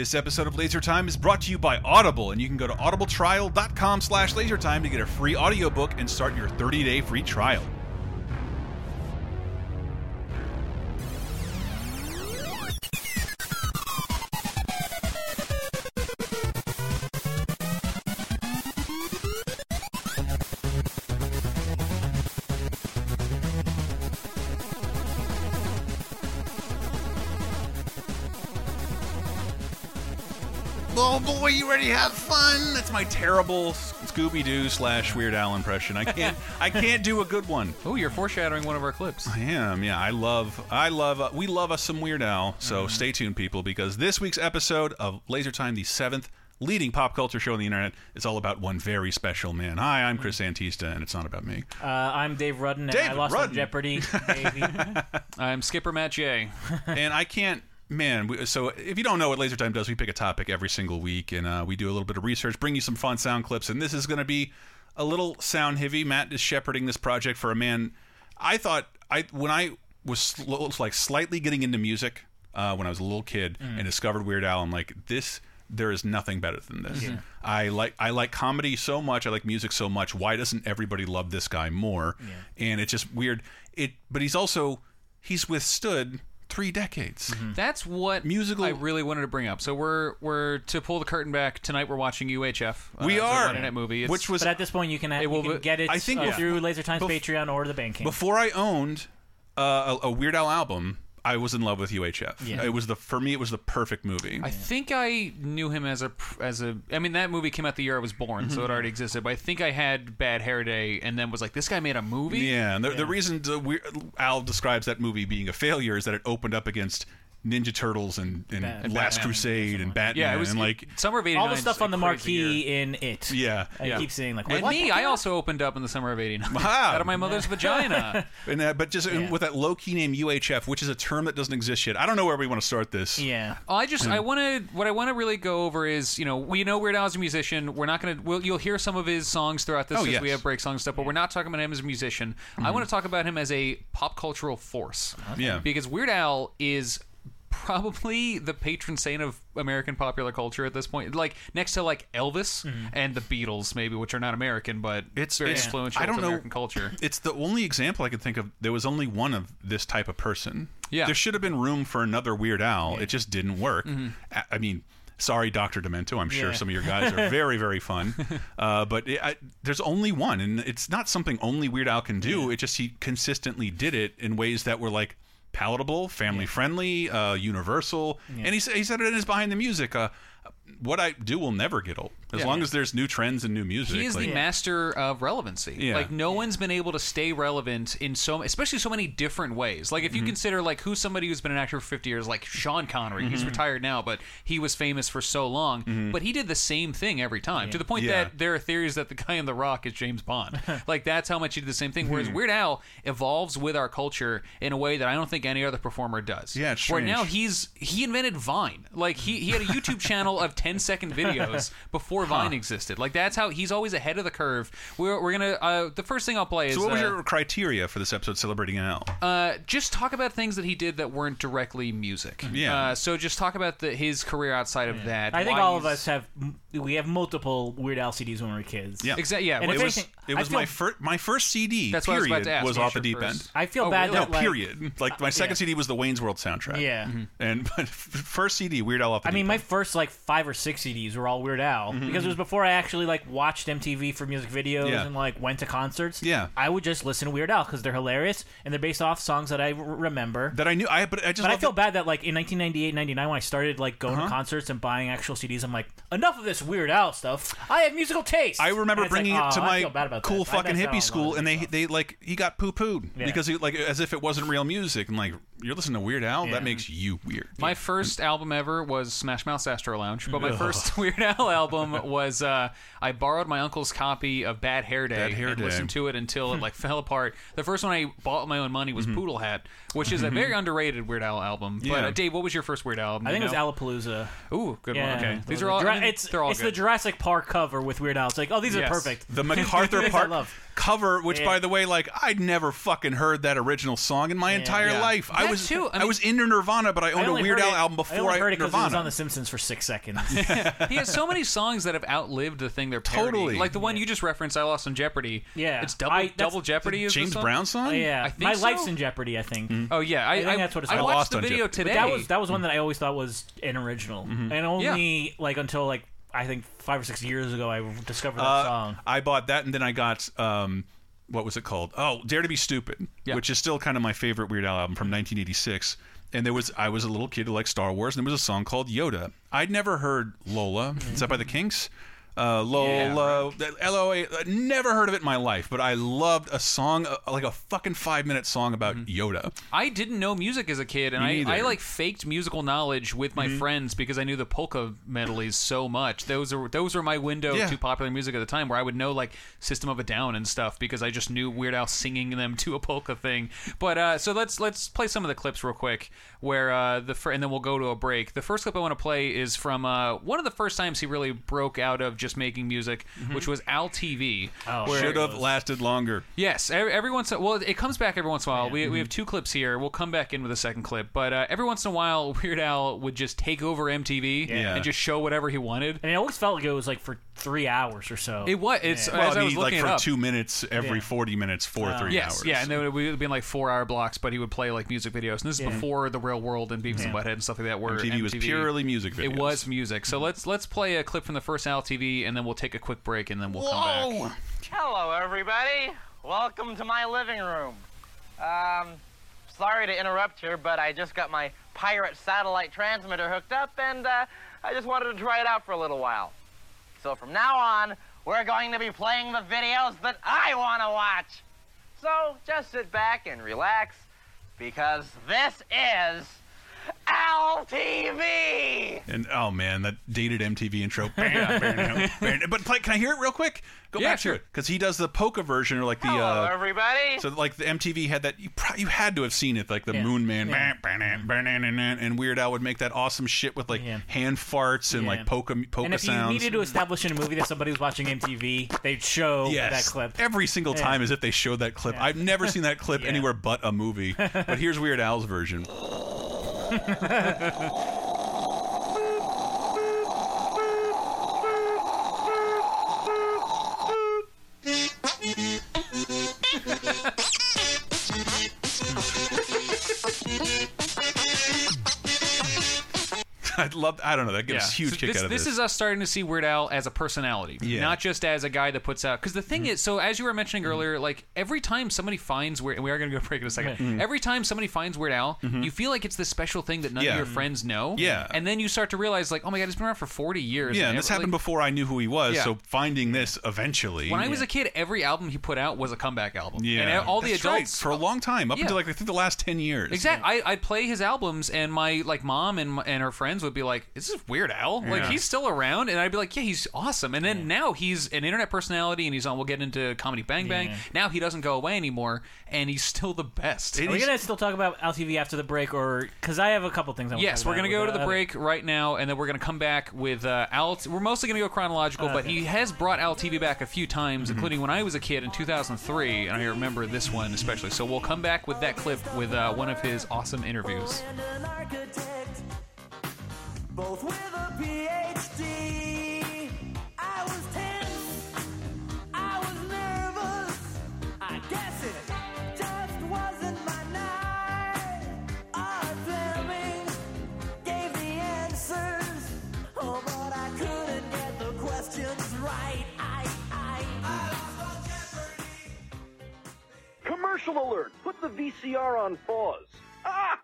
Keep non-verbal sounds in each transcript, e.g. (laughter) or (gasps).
This episode of Laser Time is brought to you by Audible, and you can go to audibletrial.com slash lasertime to get a free audiobook and start your 30-day free trial. Boy, you ready to have fun? That's my terrible Scooby Doo slash Weird Al impression. I can't, I can't do a good one. Oh, you're foreshadowing one of our clips. I am, yeah. I love, I love, uh, we love us some Weird Al. So stay tuned, people, because this week's episode of Laser Time, the seventh leading pop culture show on the internet, is all about one very special man. Hi, I'm Chris Antista, and it's not about me. Uh, I'm Dave Rudden, and I lost Rudden. on Jeopardy. (laughs) Baby. I'm Skipper Matt J. (laughs) and I can't. Man, we, so if you don't know what Laser Time does, we pick a topic every single week, and uh, we do a little bit of research, bring you some fun sound clips, and this is going to be a little sound heavy. Matt is shepherding this project for a man. I thought I when I was sl like slightly getting into music uh, when I was a little kid and discovered Weird Al, I'm like this. There is nothing better than this. I like I like comedy so much. I like music so much. Why doesn't everybody love this guy more? And it's just weird. It, but he's also he's withstood three decades. That's what Musical- I really wanted to bring up. So we're we're to pull the curtain back tonight. We're watching UHF. uh, We it's a are, Monday Night movie, It's- which was but at this point, you can, will you can get it I think uh, bef- through Laser Times bef- Patreon or the Bandcamp. before I owned uh, a, a Weird Al album. I was in love with UHF. Yeah. It was the for me. It was the perfect movie. I think I knew him as a as a. I mean, that movie came out the year I was born, so it mm-hmm. already existed. But I think I had Bad Hair Day, and then was like, this guy made a movie. yeah, and the, the reason the Weir- Al describes that movie being a failure is that it opened up against Ninja Turtles and, and Bat- Last Batman. Crusade and Batman Yeah, it was and like summer of '89. All the stuff on the crazy year. marquee in it. yeah. I Yeah. keep saying like, And what me, I also opened up in the summer of '89 (laughs) Wow. out of my mother's (laughs) vagina. And uh, but just Yeah. with that low key name UHF, which is a term that doesn't exist yet. I don't know where we want to start this. Yeah. Oh, I just. I want to what I want to really go over is you know we know Weird Al as a musician. We're not gonna we'll, you'll hear some of his songs throughout this Oh, as yes. we have break song stuff, but we're not talking about him as a musician. I want to talk about him as a pop cultural force. Yeah. because Weird Al is probably the patron saint of American popular culture at this point. Like next to like Elvis and the Beatles, maybe, which are not American, but It's- very it's- influential I don't know- American culture. (laughs) It's the only example I could think of. There was only one of this type of person. Yeah. There should have been room for another Weird Al. It just didn't work. I, I mean, sorry, Doctor Demento. I'm sure Yeah. some of your guys are very, very (laughs) fun. Uh, but it, I, there's only one, and it's not something only Weird Al can do. It just he consistently did it in ways that were like palatable, family friendly, uh, universal. And he, he said it in his behind the music. Uh, what I do will never get old, as Yeah. long as there's new trends and new music. He is like- the master of relevancy. Yeah. Like no one's been able to stay relevant in so, especially so many different ways. Like if Mm-hmm. you consider like who's somebody who's been an actor for 50 years, like Sean Connery. Mm-hmm. He's retired now, but he was famous for so long. But he did the same thing every time to the point Yeah. that there are theories that the guy in The Rock is James Bond. (laughs) like that's how much he did the same thing. Whereas Weird Al evolves with our culture in a way that I don't think any other performer does. Yeah, it's Where now he's he invented Vine. Like he he had a YouTube channel of 10 second videos (laughs) before Vine existed. Like that's how he's always ahead of the curve. We're, we're gonna uh, the first thing I'll play is So, what was uh, your criteria for this episode celebrating Al? uh, just talk about things that he did that weren't directly music. Yeah. Uh, so just talk about the, his career outside of that. I think why all of us have we have multiple Weird Al CDs when we were kids. Yeah. Exactly. Yeah. And it was it was my first my first CD. That's what I was period about to ask. was What off the deep first- end. I feel Oh, bad really? No, like, period. (laughs) Like my second yeah. CD was the Wayne's World soundtrack. Yeah. Mm-hmm. and (laughs) but (laughs) first CD Weird Al off the I mean, deep my first like five or six CDs were all Weird Al Mm-hmm. Because it was before I actually like watched MTV for music videos Yeah. and like went to concerts. Yeah. I would just listen to Weird Al because they're hilarious and they're based off songs that I r- remember. that I knew. I but I just But I love feel bad that like in 1998, 99 when I started like going Uh-huh. to concerts and buying actual CDs, I'm like, enough of this Weird Al stuff. I have musical taste. I remember And it's like, bringing it to I feel my bad about cool that. I- fucking that's hippie school, and they they like he got poo pooed because he like as if it wasn't real music. And like you're listening to Weird Al, Yeah. that makes you weird. My first album ever was Smash Mouth Astro Lounge, but my (laughs) first (laughs) Weird Al album was uh, I borrowed my uncle's copy of Bad Hair Day Bad Hair and Day. listened to it until it like (laughs) fell apart. The first one I bought with my own money was Poodle Hat, which is a very underrated Weird Al album. But Yeah. uh, Dave, what was your first Weird Al album? I think you it was know? Alapalooza. Ooh, good Yeah, one. Okay, those these are all. Jura- I mean, it's they're all it's good. the Jurassic Park cover with Weird Al. It's like, oh, these Yes. are perfect. The MacArthur Things I Park love. Cover, which Yeah. by the way, like I'd never fucking heard that original song in my entire Yeah. life. I was too, I I, was into Nirvana, but I owned a Weird heard Al it- album I before only I, heard it because it was on The Simpsons for six seconds. (laughs) he has so many songs that have outlived the thing they're parodying. Totally. Like the one you just referenced, "I Lost on Jeopardy." Yeah. it's double I- double Jeopardy. Is the James song? Brown song. Oh, yeah, I think my so. life's in jeopardy. I think. Oh yeah, I, think that's what it's I called. watched Lost the video Jeopardy. today. That was that was one that I always thought was an original, Mm-hmm. and only like until like I think five or six years ago I discovered that Uh, song. I bought that, and then I got um, what was it called? Oh, Dare to Be Stupid, Yeah. which is still kind of my favorite Weird Al album from 1986. And there was I was a little kid who liked Star Wars, and there was a song called Yoda. I'd never heard Lola. Is that by the Kinks? Uh, Lola, L O A. Never heard of it in my life, but I loved a song, uh, like a fucking five minute song about Yoda. I didn't know music as a kid, and I. I like faked musical knowledge with my friends because I knew the polka medleys so much. Those are those were my window Yeah. to popular music at the time, where I would know like System of a Down and stuff because I just knew Weird Al singing them to a polka thing. But uh, so let's let's play some of the clips real quick, where uh, the and then we'll go to a break. The first clip I want to play is from uh, one of the first times he really broke out of just making music, mm-hmm. which was Al TV. Oh, Should have lasted longer. Yes, every, every once well, it comes back every once in a while. We, we mm-hmm. have two clips here. We'll come back in with a second clip, but uh, every once in a while, (laughs) Weird Al would just take over MTV Yeah. and just show whatever he wanted. and it always felt like it was like for three hours or so. It was. It's Yeah. Uh, well, I I was mean, like for it up. two minutes every Yeah. 40 minutes for three Yes, hours. yeah, and then it would be like four-hour blocks, but he would play like music videos. And this is Yeah. before the Real World and Beavis and Butthead and stuff like that. Where MTV was purely music videos. It was music. So mm-hmm. let's let's play a clip from the first Al TV, and then we'll take a quick break, and then we'll come back. Hello, everybody. Welcome to my living room. Um, sorry to interrupt here, but I just got my pirate satellite transmitter hooked up, and uh, I just wanted to try it out for a little while. So from now on, we're going to be playing the videos that I want to watch. So just sit back and relax, because this is Al TV. And oh man, that dated MTV intro. (laughs) Bam, bam, bam. but play, can I hear it real quick? Go Yeah, back sure. to it because he does the polka version or like the. Hello, uh, everybody. so like the MTV had that you pro- you had to have seen it like the Yeah. Moon Man Yeah. bam, bam, bam, bam, bam, bam, and Weird Al would make that awesome shit with like Yeah. hand farts and Yeah. like polka polka and if sounds. you needed to establish in a movie that somebody was watching MTV, they'd show Yes, that clip. every single Yeah. time as if they showed that clip. Yeah. I've never seen that clip (laughs) Yeah. anywhere but a movie. But here's Weird Al's version. (laughs) Ha ha ha! (laughs) I love. I don't know. That gets a huge So kick this, out of this. this. is us starting to see Weird Al as a personality, Yeah. Mm-hmm. not just as a guy that puts out. Because the thing is, so as you were mentioning earlier, like every time somebody finds Weird, and we are going to go (laughs) break in a 2nd Every time somebody finds Weird Al, you feel like it's this special thing that none Mm-hmm. Yeah. of your friends know. Yeah. and then you start to realize, like, oh my god, it's been around for forty years. Yeah, and and this every- happened like, before I knew who he was. Yeah. So finding this eventually. When I was a kid, every album he put out was a comeback album. yeah, and all the That's right, adults for a long time, up Yeah. until like I think the last ten years. Exactly. I, I'd play his albums, and my like mom and my, and her friends would be like, "Is this Weird Al? Like Yeah. he's still around?" And I'd be like, "Yeah, he's awesome." And then now he's an internet personality, and he's on. We'll get into Comedy Bang Bang. Yeah. Now he doesn't go away anymore, and he's still the best. It Are we gonna still talk about Al TV after the break, or because I have a couple things I want Yes, to we're going to go to the uh, break right now, and then we're going to come back with uh, Al. We're mostly going to go chronological, but Okay. he has brought Al TV back a few times, including when I was a kid in 2003, and I remember this one especially. So we'll come back with that clip with uh, one of his awesome interviews. and an architect, both with a PhD. I was tense, I was nervous. I guess it just wasn't my night. Art Fleming gave the answers, oh, but I couldn't get the questions right. I, I, Commercial alert! Put the VCR on pause. Ah!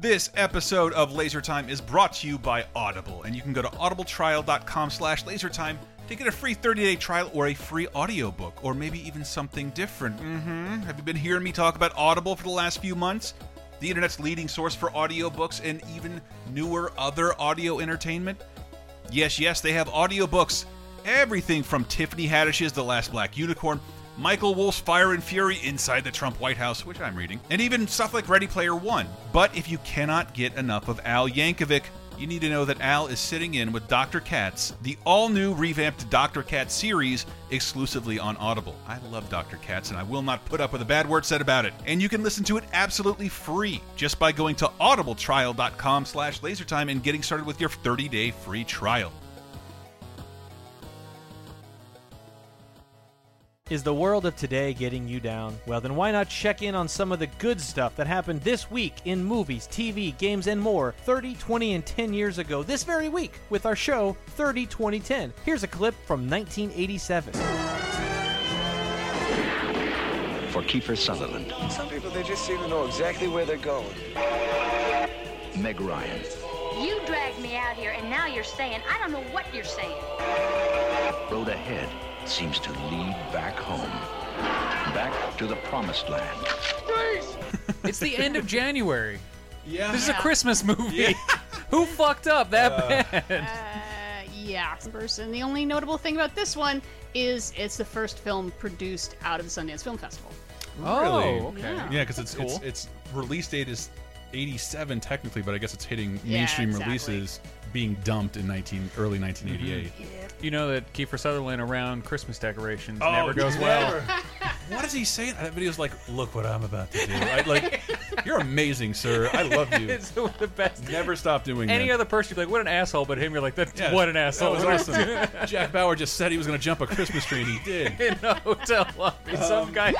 This episode of Laser Time is brought to you by Audible, and you can go to audibletrial.com slash lasertime to get a free 30-day trial or a free audiobook, or maybe even something different. Mm-hmm. Have you been hearing me talk about Audible for the last few months? The internet's leading source for audiobooks and even newer other audio entertainment? Yes, yes, they have audiobooks. Everything from Tiffany Haddish's The Last Black Unicorn, Michael Wolff's Fire and Fury Inside the Trump White House, which I'm reading, and even stuff like Ready Player One. But if you cannot get enough of Al Yankovic, you need to know that Al is sitting in with Dr. Katz, the all new revamped Dr. Katz series exclusively on Audible. I love Dr. Katz and I will not put up with a bad word said about it. And you can listen to it absolutely free just by going to audibletrial.com slash lasertime and getting started with your 30 day free trial. Is the world of today getting you down? Well, then why not check in on some of the good stuff that happened this week in movies, TV, games, and more 30, 20, and 10 years ago this very week with our show 30, 20, 10. Here's a clip from 1987. For Kiefer Sutherland, Some people, they just seem to know exactly where they're going. Meg Ryan, You dragged me out here, and now you're saying I don't know what you're saying. road ahead seems to lead back home. Back to the promised land. It's the end of January. Yeah. This is a Christmas movie. (laughs) Who fucked up that bad? Uh, yeah, person. The only notable thing about this one is it's the first film produced out of the Sundance Film Festival. Really? Oh, okay. Yeah. Yeah, because it's, it's Cool. its release date is 87 technically, but I guess it's hitting Yeah, mainstream exactly. releases being dumped in 19 early 1988. You know that Kiefer Sutherland around Christmas decorations Oh, never goes well. (laughs) what does he say? That video's like, look what I'm about to do. I, like, (laughs) you're amazing, sir. I love you. (laughs) it's the best. Never stop doing Any that. other person, you'd be like, what an asshole, but him, you're like, that's Yeah, what an asshole. That was awesome. Jack Bauer just said he was going to jump a Christmas tree, and he did. in a hotel lobby. Some um, guy.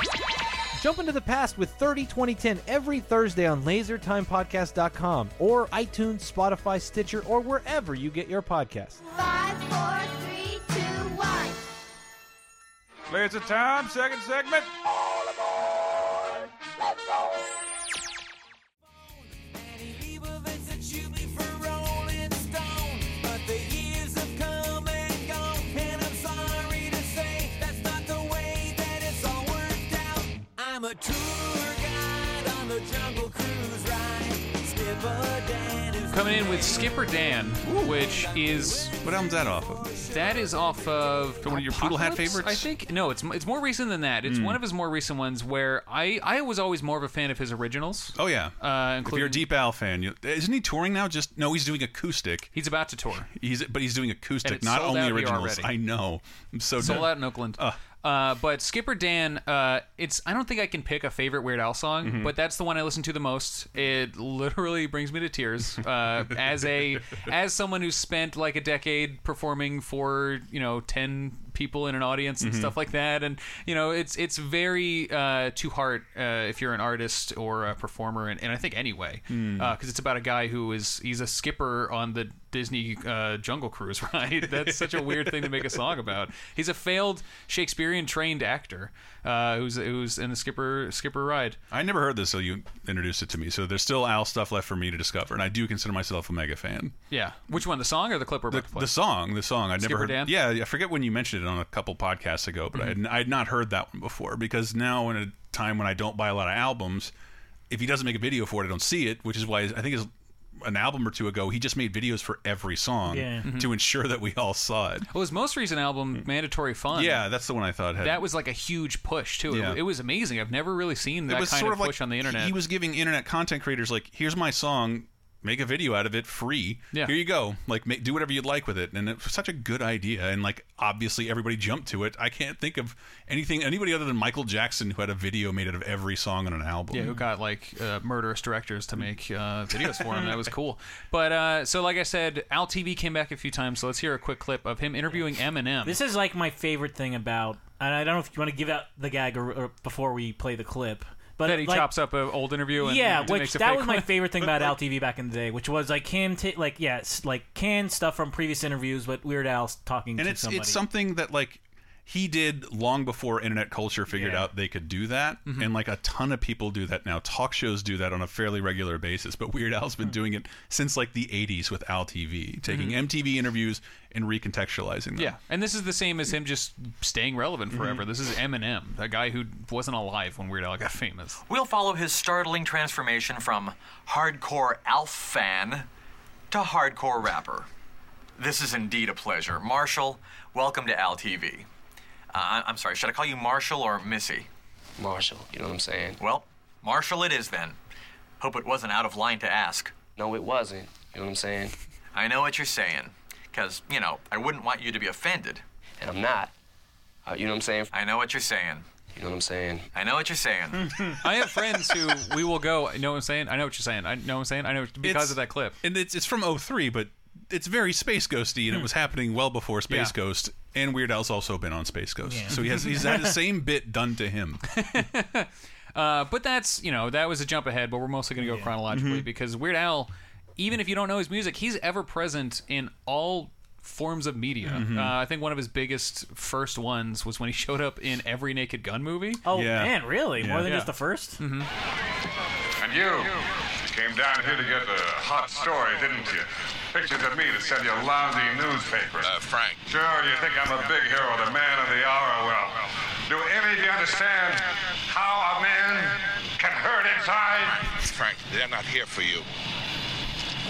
Jump into the past with 30 2010 every Thursday on lasertimepodcast.com or iTunes, Spotify, Stitcher, or wherever you get your podcasts. Five, four, three, two, one. Laser time, second segment. I'm Coming in with Skipper Dan, which is What album's that off of? that is off of one of your Poodle Hat Alpocalypse, favorites? I think no, it's it's more recent than that. It's one of his more recent ones where I I was always more of a fan of his originals. Oh, yeah. Uh, if you're a including- Deep Al fan, you, isn't he touring now? Just No, he's doing acoustic. He's about to tour. He's But he's doing acoustic, it's not sold only out here originals. already. I know. I'm so Sold dead. out in Oakland. Uh, but Skipper Dan, uh, it's I don't think I can pick a favorite Weird Al song, Mm-hmm. but that's the one I listen to the most. It literally brings me to tears. Uh, as a as someone who's spent like a decade performing for you know ten people in an audience Mm-hmm. and stuff like that, and you know it's it's very uh, to heart uh, if you're an artist or a performer, and, and I think anyway, because it's about a guy who is he's a skipper on the Disney uh, Jungle Cruise (laughs) ride. That's such a weird thing to make a song about. He's a failed Shakespearean trained actor uh, who's who's in the skipper skipper ride. I never heard this, so you introduced it to me. So there's still Al stuff left for me to discover, and I do consider myself a mega fan. Yeah, which one? The song or the clip we're The, to play? the song, the song, I'd never heard. Dan? Yeah, I forget when you mentioned it on a couple podcasts ago, but I, had, I had not heard that one before because now in a time when I don't buy a lot of albums, if he doesn't make a video for it, I don't see it, which is why I think it's an album or two ago he just made videos for every song Yeah. Mm-hmm. to ensure that we all saw it. well, his most recent album, mm. Mandatory Fun. Yeah, that's the one I thought had. that was like a huge push too. It- Yeah. It, was amazing. I've never really seen that it was kind sort of of push like on the internet. He was giving internet content creators like, here's my song, make a video out of it free. Yeah. Here you go. Like, make, do whatever you'd like with it. And it was such a good idea. And like, obviously, everybody jumped to it. I can't think of anything, anybody other than Michael Jackson who had a video made out of every song on an album. Yeah, who got like uh, murderous directors to make uh, videos for him. That was cool. But uh, so, like I said, Al TV came back a few times. So let's hear a quick clip of him interviewing Eminem. This is like my favorite thing about, and I don't know if you want to give out the gag or, or before we play the clip, but that he like, chops up an old interview. And yeah, and which makes a that fake was my favorite thing about (laughs) Al TV back in the day, which was like him, ta like yeah, like canned stuff from previous interviews, but Weird Al's talking and to it's somebody. it's something that like he did long before internet culture figured Yeah. out they could do that mm-hmm. and like a ton of people do that now talk shows do that on a fairly regular basis but weird al's been hmm. doing it since like the 80s with al tv taking mm-hmm. mtv interviews and recontextualizing them Yeah, and this is the same as him just staying relevant forever. Mm-hmm. This is Eminem, a guy who wasn't alive when Weird Al got famous. We'll follow his startling transformation from hardcore Alf fan to hardcore rapper. This is indeed a pleasure. Marshall, welcome to Al TV. Uh, I- I'm sorry, should I call you Marshall or Missy? Marshall, you know what I'm saying? Well, Marshall it is then. Hope it wasn't out of line to ask. No, it wasn't. You know what I'm saying? I know what you're saying. Because, you know, I wouldn't want you to be offended. And I'm not. Uh, you know what I'm saying? I know what you're saying. You know what I'm saying? I know what you're saying. I have friends who we will go. I know what I'm saying. I know what you're saying. I know what I'm saying. I know because It's- of that clip. and it's it's from 03, but it's very Space Ghosty, and it was happening well before Space Yeah. Ghost. And Weird Al's also been on Space Ghost, Yeah. so he has he's had the same bit done to him. (laughs) Uh, but that's you know that was a jump ahead, but we're mostly going to go chronologically Mhm. because Weird Al, even if you don't know his music, he's ever present in all forms of media. Mhm. Uh, I think one of his biggest first ones was when he (laughs) showed up in every Naked Gun movie. Oh man, really? More than just the 1st Mm-hmm. And you, you came down here to get the hot story, didn't you? Pictures of me to sell your lousy newspapers. Uh, Frank. Sure, you think I'm a big hero, the man of the hour. Well, do any of you understand how a man can hurt inside? Frank, they're not here for you.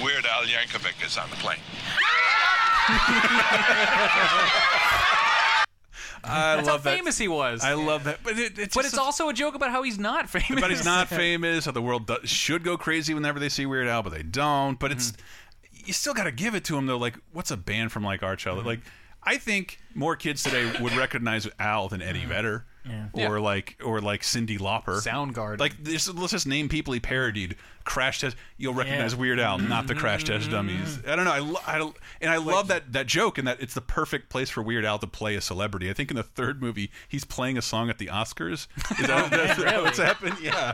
Weird Al Yankovic is on the plane. (laughs) I That's love how that. famous he was. I love that, but it, it's but just it's also a joke about how he's not famous. but he's not famous. (laughs) How the world does, should go crazy whenever they see Weird Al, but they don't. But it's you still got to give it to him though. Like, what's a band from like Archella? Mm-hmm. Like, I think more kids today would recognize Al than Eddie mm-hmm. Vedder. Yeah. Or Yeah. like, or like Cyndi Lauper, Soundgarden. Like, this, let's just name people he parodied. Crash Test. You'll recognize Weird Al, mm-hmm. not the Crash Test mm-hmm. Dummies. I don't know. I, lo- I and I love that that joke, and that it's the perfect place for Weird Al to play a celebrity. I think in the third movie, he's playing a song at the Oscars. Is that, (laughs) that's- Really? what's happened? Yeah,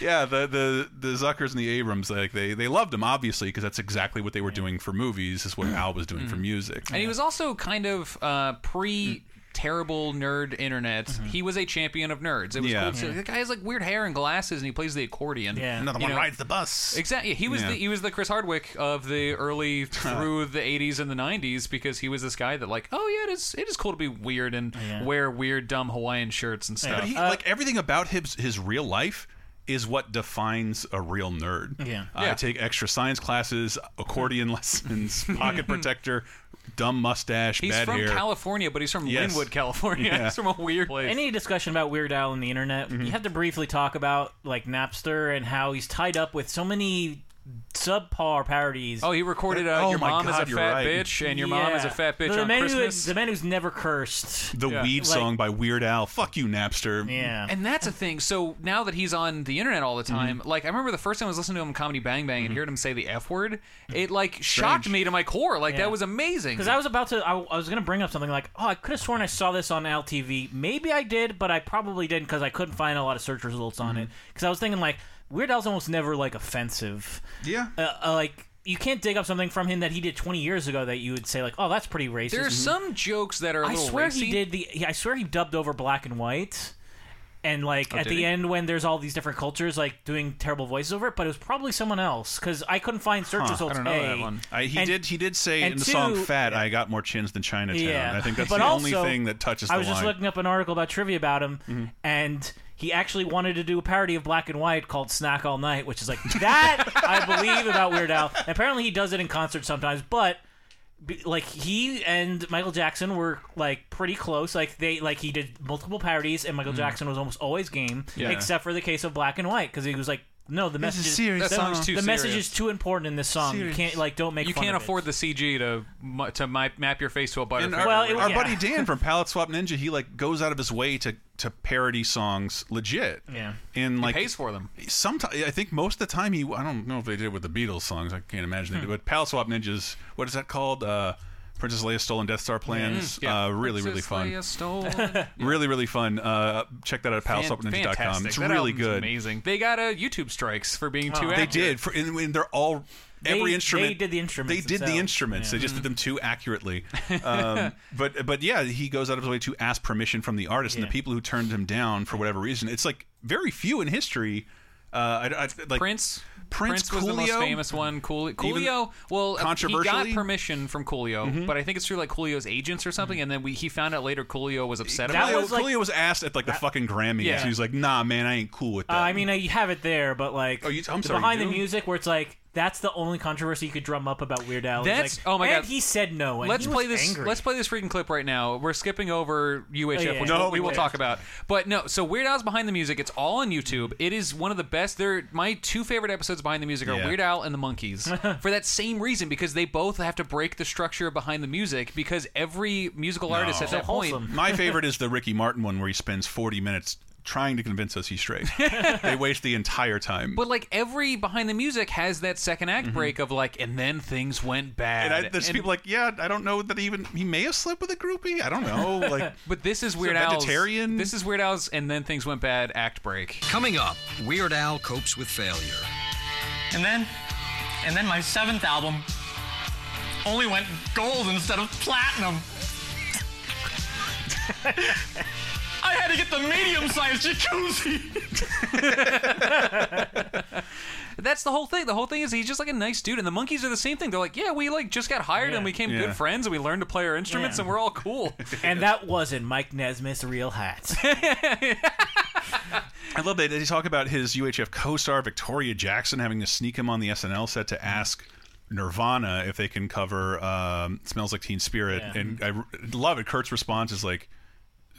yeah. The the the Zuckers and the Abrahams, like they they loved him obviously because that's exactly what they were doing for movies. Is what Al was doing for mm-hmm. music. And he was also kind of uh, pre mm. Terrible nerd internet. Mm-hmm. He was a champion of nerds. It was Yeah. cool. to Yeah. The guy has like weird hair and glasses, and he plays the accordion. Yeah. Another You one know? rides the bus. Exactly. He was Yeah. the he was the Chris Hardwick of the (laughs) early through the 80s and the 90s because he was this guy that like, oh yeah, it is it is cool to be weird and Yeah. wear weird dumb Hawaiian shirts and stuff. But he, uh, like everything about his his real life is what defines a real nerd. Yeah. I Yeah. take extra science classes, accordion (laughs) lessons, pocket (laughs) protector, dumb mustache, He's bad from. California, but he's from Yes. Lynwood, California. Yeah. He's from a weird place. Any discussion about Weird Al and the internet, Mm-hmm. you have to briefly talk about like Napster and how he's tied up with so many subpar parodies. Oh, he recorded uh, Oh Your my Mom is God, a you're Fat right. Bitch and Your Mom is a Yeah. Fat Bitch the on man Christmas. Who, the man who's never cursed. the Yeah. weed Like- song by Weird Al. Fuck you, Napster. Yeah. And that's a thing. So now that he's on the internet all the time, Mm-hmm. like I remember the first time I was listening to him on Comedy Bang Bang and heard him say the F word, it like shocked me to my core. Like Yeah. that was amazing. Because I was about to, I, I was going to bring up something like, oh, I could have sworn I saw this on Al TV. Maybe I did, but I probably didn't because I couldn't find a lot of search results on Mm-hmm. it. Because I was thinking like, Weird Al's almost never like offensive. Yeah. Uh, uh, like you can't dig up something from him that he did 20 years ago that you would say like, oh, that's pretty racist. There's some jokes that are a I little swear racy. he did the. he- I swear he dubbed over black and white. And like Oh, at the he? end, when there's all these different cultures like doing terrible voices over it, but it was probably someone else because I couldn't find search Huh. results. I don't know A, that one. I, he And- did. He did say in the song "Fat," I got more chins than Chinatown. Yeah, I think that's the also, only thing that touches the I was line. just looking up an article about trivia about him, Mm-hmm. and he actually wanted to do a parody of Black and White called "Snack All Night," which is like that I believe about Weird Al. And apparently, he does it in concert sometimes, but. Like he and Michael Jackson were like pretty close. Like they like he did multiple parodies, and Michael hmm. Jackson was almost always game. Yeah. except for the case of Black and White because he was like, no, the This message is serious the, song. That song's too the message serious. is too important in this song. Serious. You can't like don't make you fun can't of it. afford the CG to mu- to mi- map your face to a And butterfly. our, Well, it- our yeah. buddy Dan from (laughs) Palette Swap Ninja, he like goes out of his way to to parody songs legit. Yeah. and like pays for them. Sometimes I think most of the time he. I don't know if they did it with the Beatles songs. I can't imagine they did. But Palette Swap Ninjas, what is that called? Uh, Princess Leia Stolen Death Star Plans. Yeah. Uh, really, really fun. Leia stolen- (laughs) Really, really fun. Uh, check that out at Fan- paletteswapninja.com. fantastic. It's That really good. Amazing. They got a YouTube strikes for being too. Oh. They accurate. did. For, and, and they're all every They- instrument. they did the instruments They did the instruments. Yeah. They just did them too accurately. (laughs) Um, but but yeah, he goes out of his way to ask permission from the artist and the people who turned him down for whatever reason. It's like very few in history. Uh, I, I, like Prince. Prince, was the most Coolio? famous one. Cool, Coolio. Well, uh, he got controversially? Mm-hmm. permission from Coolio, but I think it's through like Coolio's agents or something. And then we, he found out later Coolio was upset That about Coolio, it. was like- Coolio was asked at like the fucking Grammys. Yeah. He was like, "Nah, man, I ain't cool with Uh, that." I mean, uh, you have it there, but like Oh, you- I'm the sorry, behind you the do? music, where it's like That's the only controversy you could drum up about Weird Al. It's That's like, oh my and god. he said no. And let's he play this. Angry. Let's play this freaking clip right now. We're skipping over UHF, Oh, yeah. which No, we'll- we we will won't. talk about. But no, so Weird Al's behind the music. It's all on YouTube. It is one of the best. They're my two favorite episodes behind the music are Yeah. Weird Al and the Monkees (laughs) for that same reason because they both have to break the structure behind the music because every musical artist at that point. My (laughs) favorite is the Ricky Martin one where he spends 40 minutes trying to convince us he's straight. (laughs) they waste the entire time. But like every behind the music has that second act mm-hmm. break of like, and then things went bad. and I, there's And- people like, yeah, I don't know that even he may have slept with a groupie. I don't know. (laughs) Like, but this is Weird Al's. vegetarian? This is Weird Al's, and then things went bad. Act break. Coming up, Weird Al copes with failure. And then, and then my seventh album only went gold instead of platinum. (laughs) I had to get the medium-sized jacuzzi. (laughs) That's the whole thing. The whole thing is he's just like a nice dude, and the Monkees are the same thing. They're like, yeah, we like just got hired and we became Yeah. good friends and we learned to play our instruments Yeah. and we're all cool. (laughs) and that wasn't Mike Nesmith's real hat. (laughs) I love that they talk about his UHF co-star Victoria Jackson having to sneak him on the SNL set to ask Nirvana if they can cover um, "Smells Like Teen Spirit," Yeah. and I r- love it. Kurt's response is like,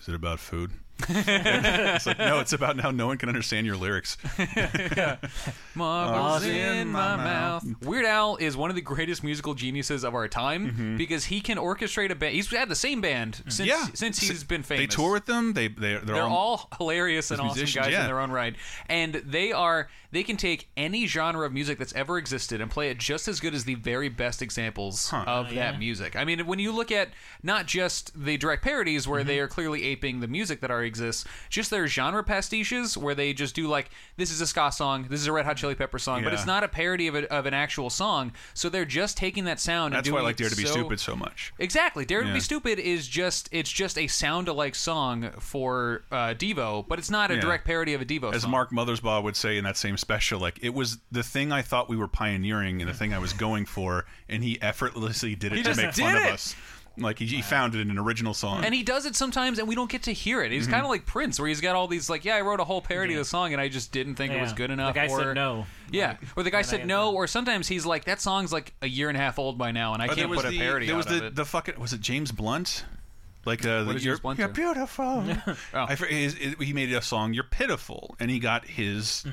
"Is it about food?" It's like, no, it's about now no one can understand your lyrics. (laughs) Marbles in my mouth. Weird Al is one of the greatest musical geniuses of our time because he can orchestrate a band. He's had the same band since Yeah. since he's been famous. They tour with them. They they they're, They're, all, hilarious and as awesome musicians, guys yeah. in their own right, and they are they can take any genre of music that's ever existed and play it just as good as the very best examples of Oh, that yeah. music. I mean, when you look at not just the direct parodies where Mm-hmm. they are clearly aping the music that already exists, just their genre pastiches where they just do like this is a ska song, this is a Red Hot Chili Pepper song, but Yeah. it's not a parody of, a, of an actual song. So they're just taking that sound. That's and why I like Dare to Be so- Stupid so much. Exactly. Dare to Yeah. Be Stupid is just it's just a sound alike song for uh, Devo, but it's not a Yeah. direct parody of a Devo As song. Mark Mothersbaugh would say in that same special, like it was the thing I thought we were pioneering and the thing I was going for, and he effortlessly did it He to just make fun did of us. Like he, he found it in an original song. and he does it sometimes, and we don't get to hear it. He's kind of like Prince, where he's got all these like, yeah, I wrote a whole parody of the song, and I just didn't think it was Yeah. good The enough. guy or, said no. Yeah, or the guy said had no, or sometimes he's like, that song's like a year and a half old by now, and I Oh, can't was put a the- parody There was out the of it. the fucking was it James Blunt? Like uh, the, did you're, James Blunt you're do? beautiful. (laughs) Oh. I, for- his, he made a song. You're pitiful, and he got his.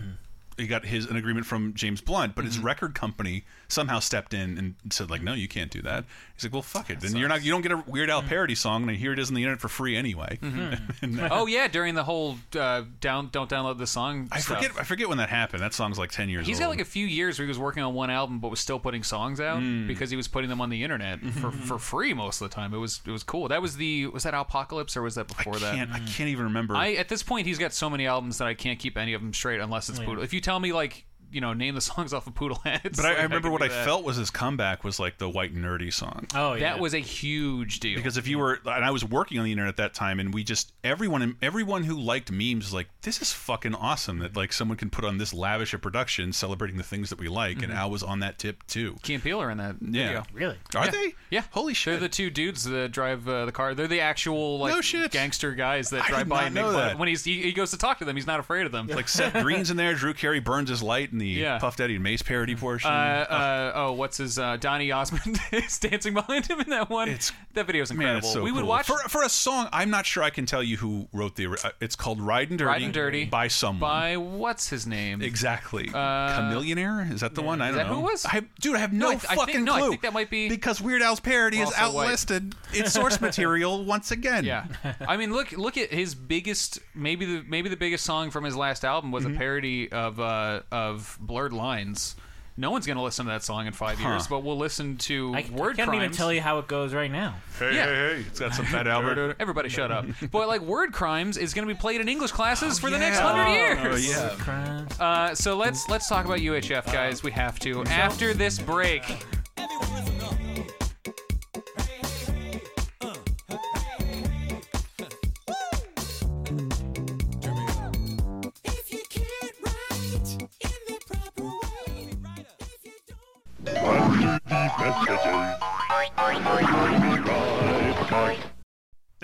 Mm-hmm. He got his an agreement from James Blunt, but his record company somehow stepped in and said like, "No, you can't do that." He's like, "Well, fuck it. Then you're not. You don't get a Weird Al parody song, and here it is on the internet for free anyway." (laughs) And, uh, oh yeah, during the whole uh, down don't download the song. I stuff. forget. I forget when that happened. That song's like ten years ago. He's old. got like a few years where he was working on one album, but was still putting songs out Mm. because he was putting them on the internet for, for free most of the time. It was it was cool. That was the was that Alpocalypse or was that before that? can't, I can't even remember. I at this point he's got so many albums that I can't keep any of them straight unless it's Yeah. Poodle. If you tell me like you know name the (laughs) songs off of Poodle Heads, but I, like, I remember can what I that. felt was his comeback was like the white nerdy song. Oh yeah. That was a huge deal because if you were and I was working on the internet at that time and we just everyone everyone who liked memes was like this is fucking awesome that like someone can put on this lavish a production celebrating the things that we like and Mhm. Al was on that tip too. Key and Peele are in that. Yeah. video. Really? Are Yeah. they? Yeah. Holy shit! They're the two dudes that drive uh, the car. They're the actual like No shit. gangster guys that I drive by not and make know fun. that. When he's he, he goes to talk to them, he's not afraid of them. Like Seth Green's in there, Drew Carey burns his light in the Yeah. Puff Daddy and Mase parody portion. Uh, uh, oh, what's his uh, Donny Osmond (laughs) is dancing behind him in that one. that video is incredible. it's so we would watch for for a song. I'm not sure I can tell you who wrote the. Uh, it's called "Riding Dirty." Riding Dirty by someone. by what's his name? Exactly. Uh, Chamillionaire? Is that the one? I Is don't that know. who was? I, dude, I have no, I th- I fucking think, no, clue. I think that might be because Weird Al's parody is white. outlisted its source (laughs) material once again. Yeah, I mean, look look at his biggest, maybe the maybe the biggest song from his last album was Mm-hmm. a parody of uh, of Blurred Lines. No one's gonna listen to that song in five Huh. years, but we'll listen to I, Word I can't Crimes. even tell you how it goes right now. Hey, Yeah. hey, hey! It's got some Fat Albert. Everybody shut up. but like Word Crimes is going to be played in English classes for the next yeah. hundred Oh, years. yeah. Uh, so let's let's talk about UHF, guys. We have to after this break.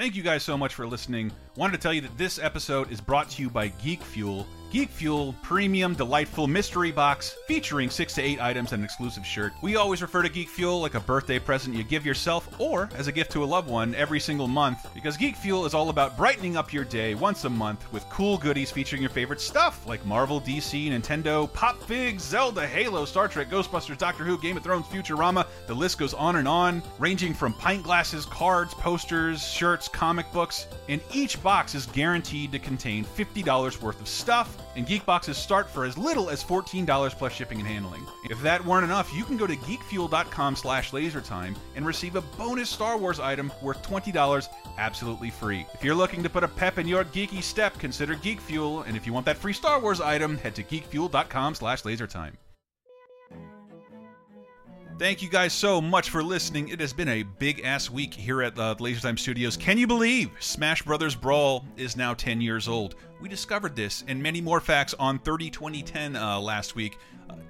Thank you guys so much for listening. Wanted to tell you that this episode is brought to you by Geek Fuel. Geek Fuel premium delightful mystery box featuring six to eight items and an exclusive shirt. We always refer to Geek Fuel like a birthday present you give yourself or as a gift to a loved one every single month because Geek Fuel is all about brightening up your day once a month with cool goodies featuring your favorite stuff like Marvel, DC, Nintendo, Pop Figs, Zelda, Halo, Star Trek, Ghostbusters, Doctor Who, Game of Thrones, Futurama. The list goes on and on, ranging from pint glasses, cards, posters, shirts, comic books, and each box is guaranteed to contain $50 worth of stuff, and geekboxes start for as little as $14 plus shipping and handling. If that weren't enough, you can go to geekfuel.com slash lasertime and receive a bonus Star Wars item worth $20 absolutely free. If you're looking to put a pep in your geeky step, consider Geek Fuel, and if you want that free Star Wars item, head to geekfuel.com slash lasertime. Thank you guys so much for listening. It has been a big ass week here at uh, the LaserTime Studios. Can you believe Smash Brothers Brawl is now 10 years old? We discovered this and many more facts on 30 2010 uh, last week,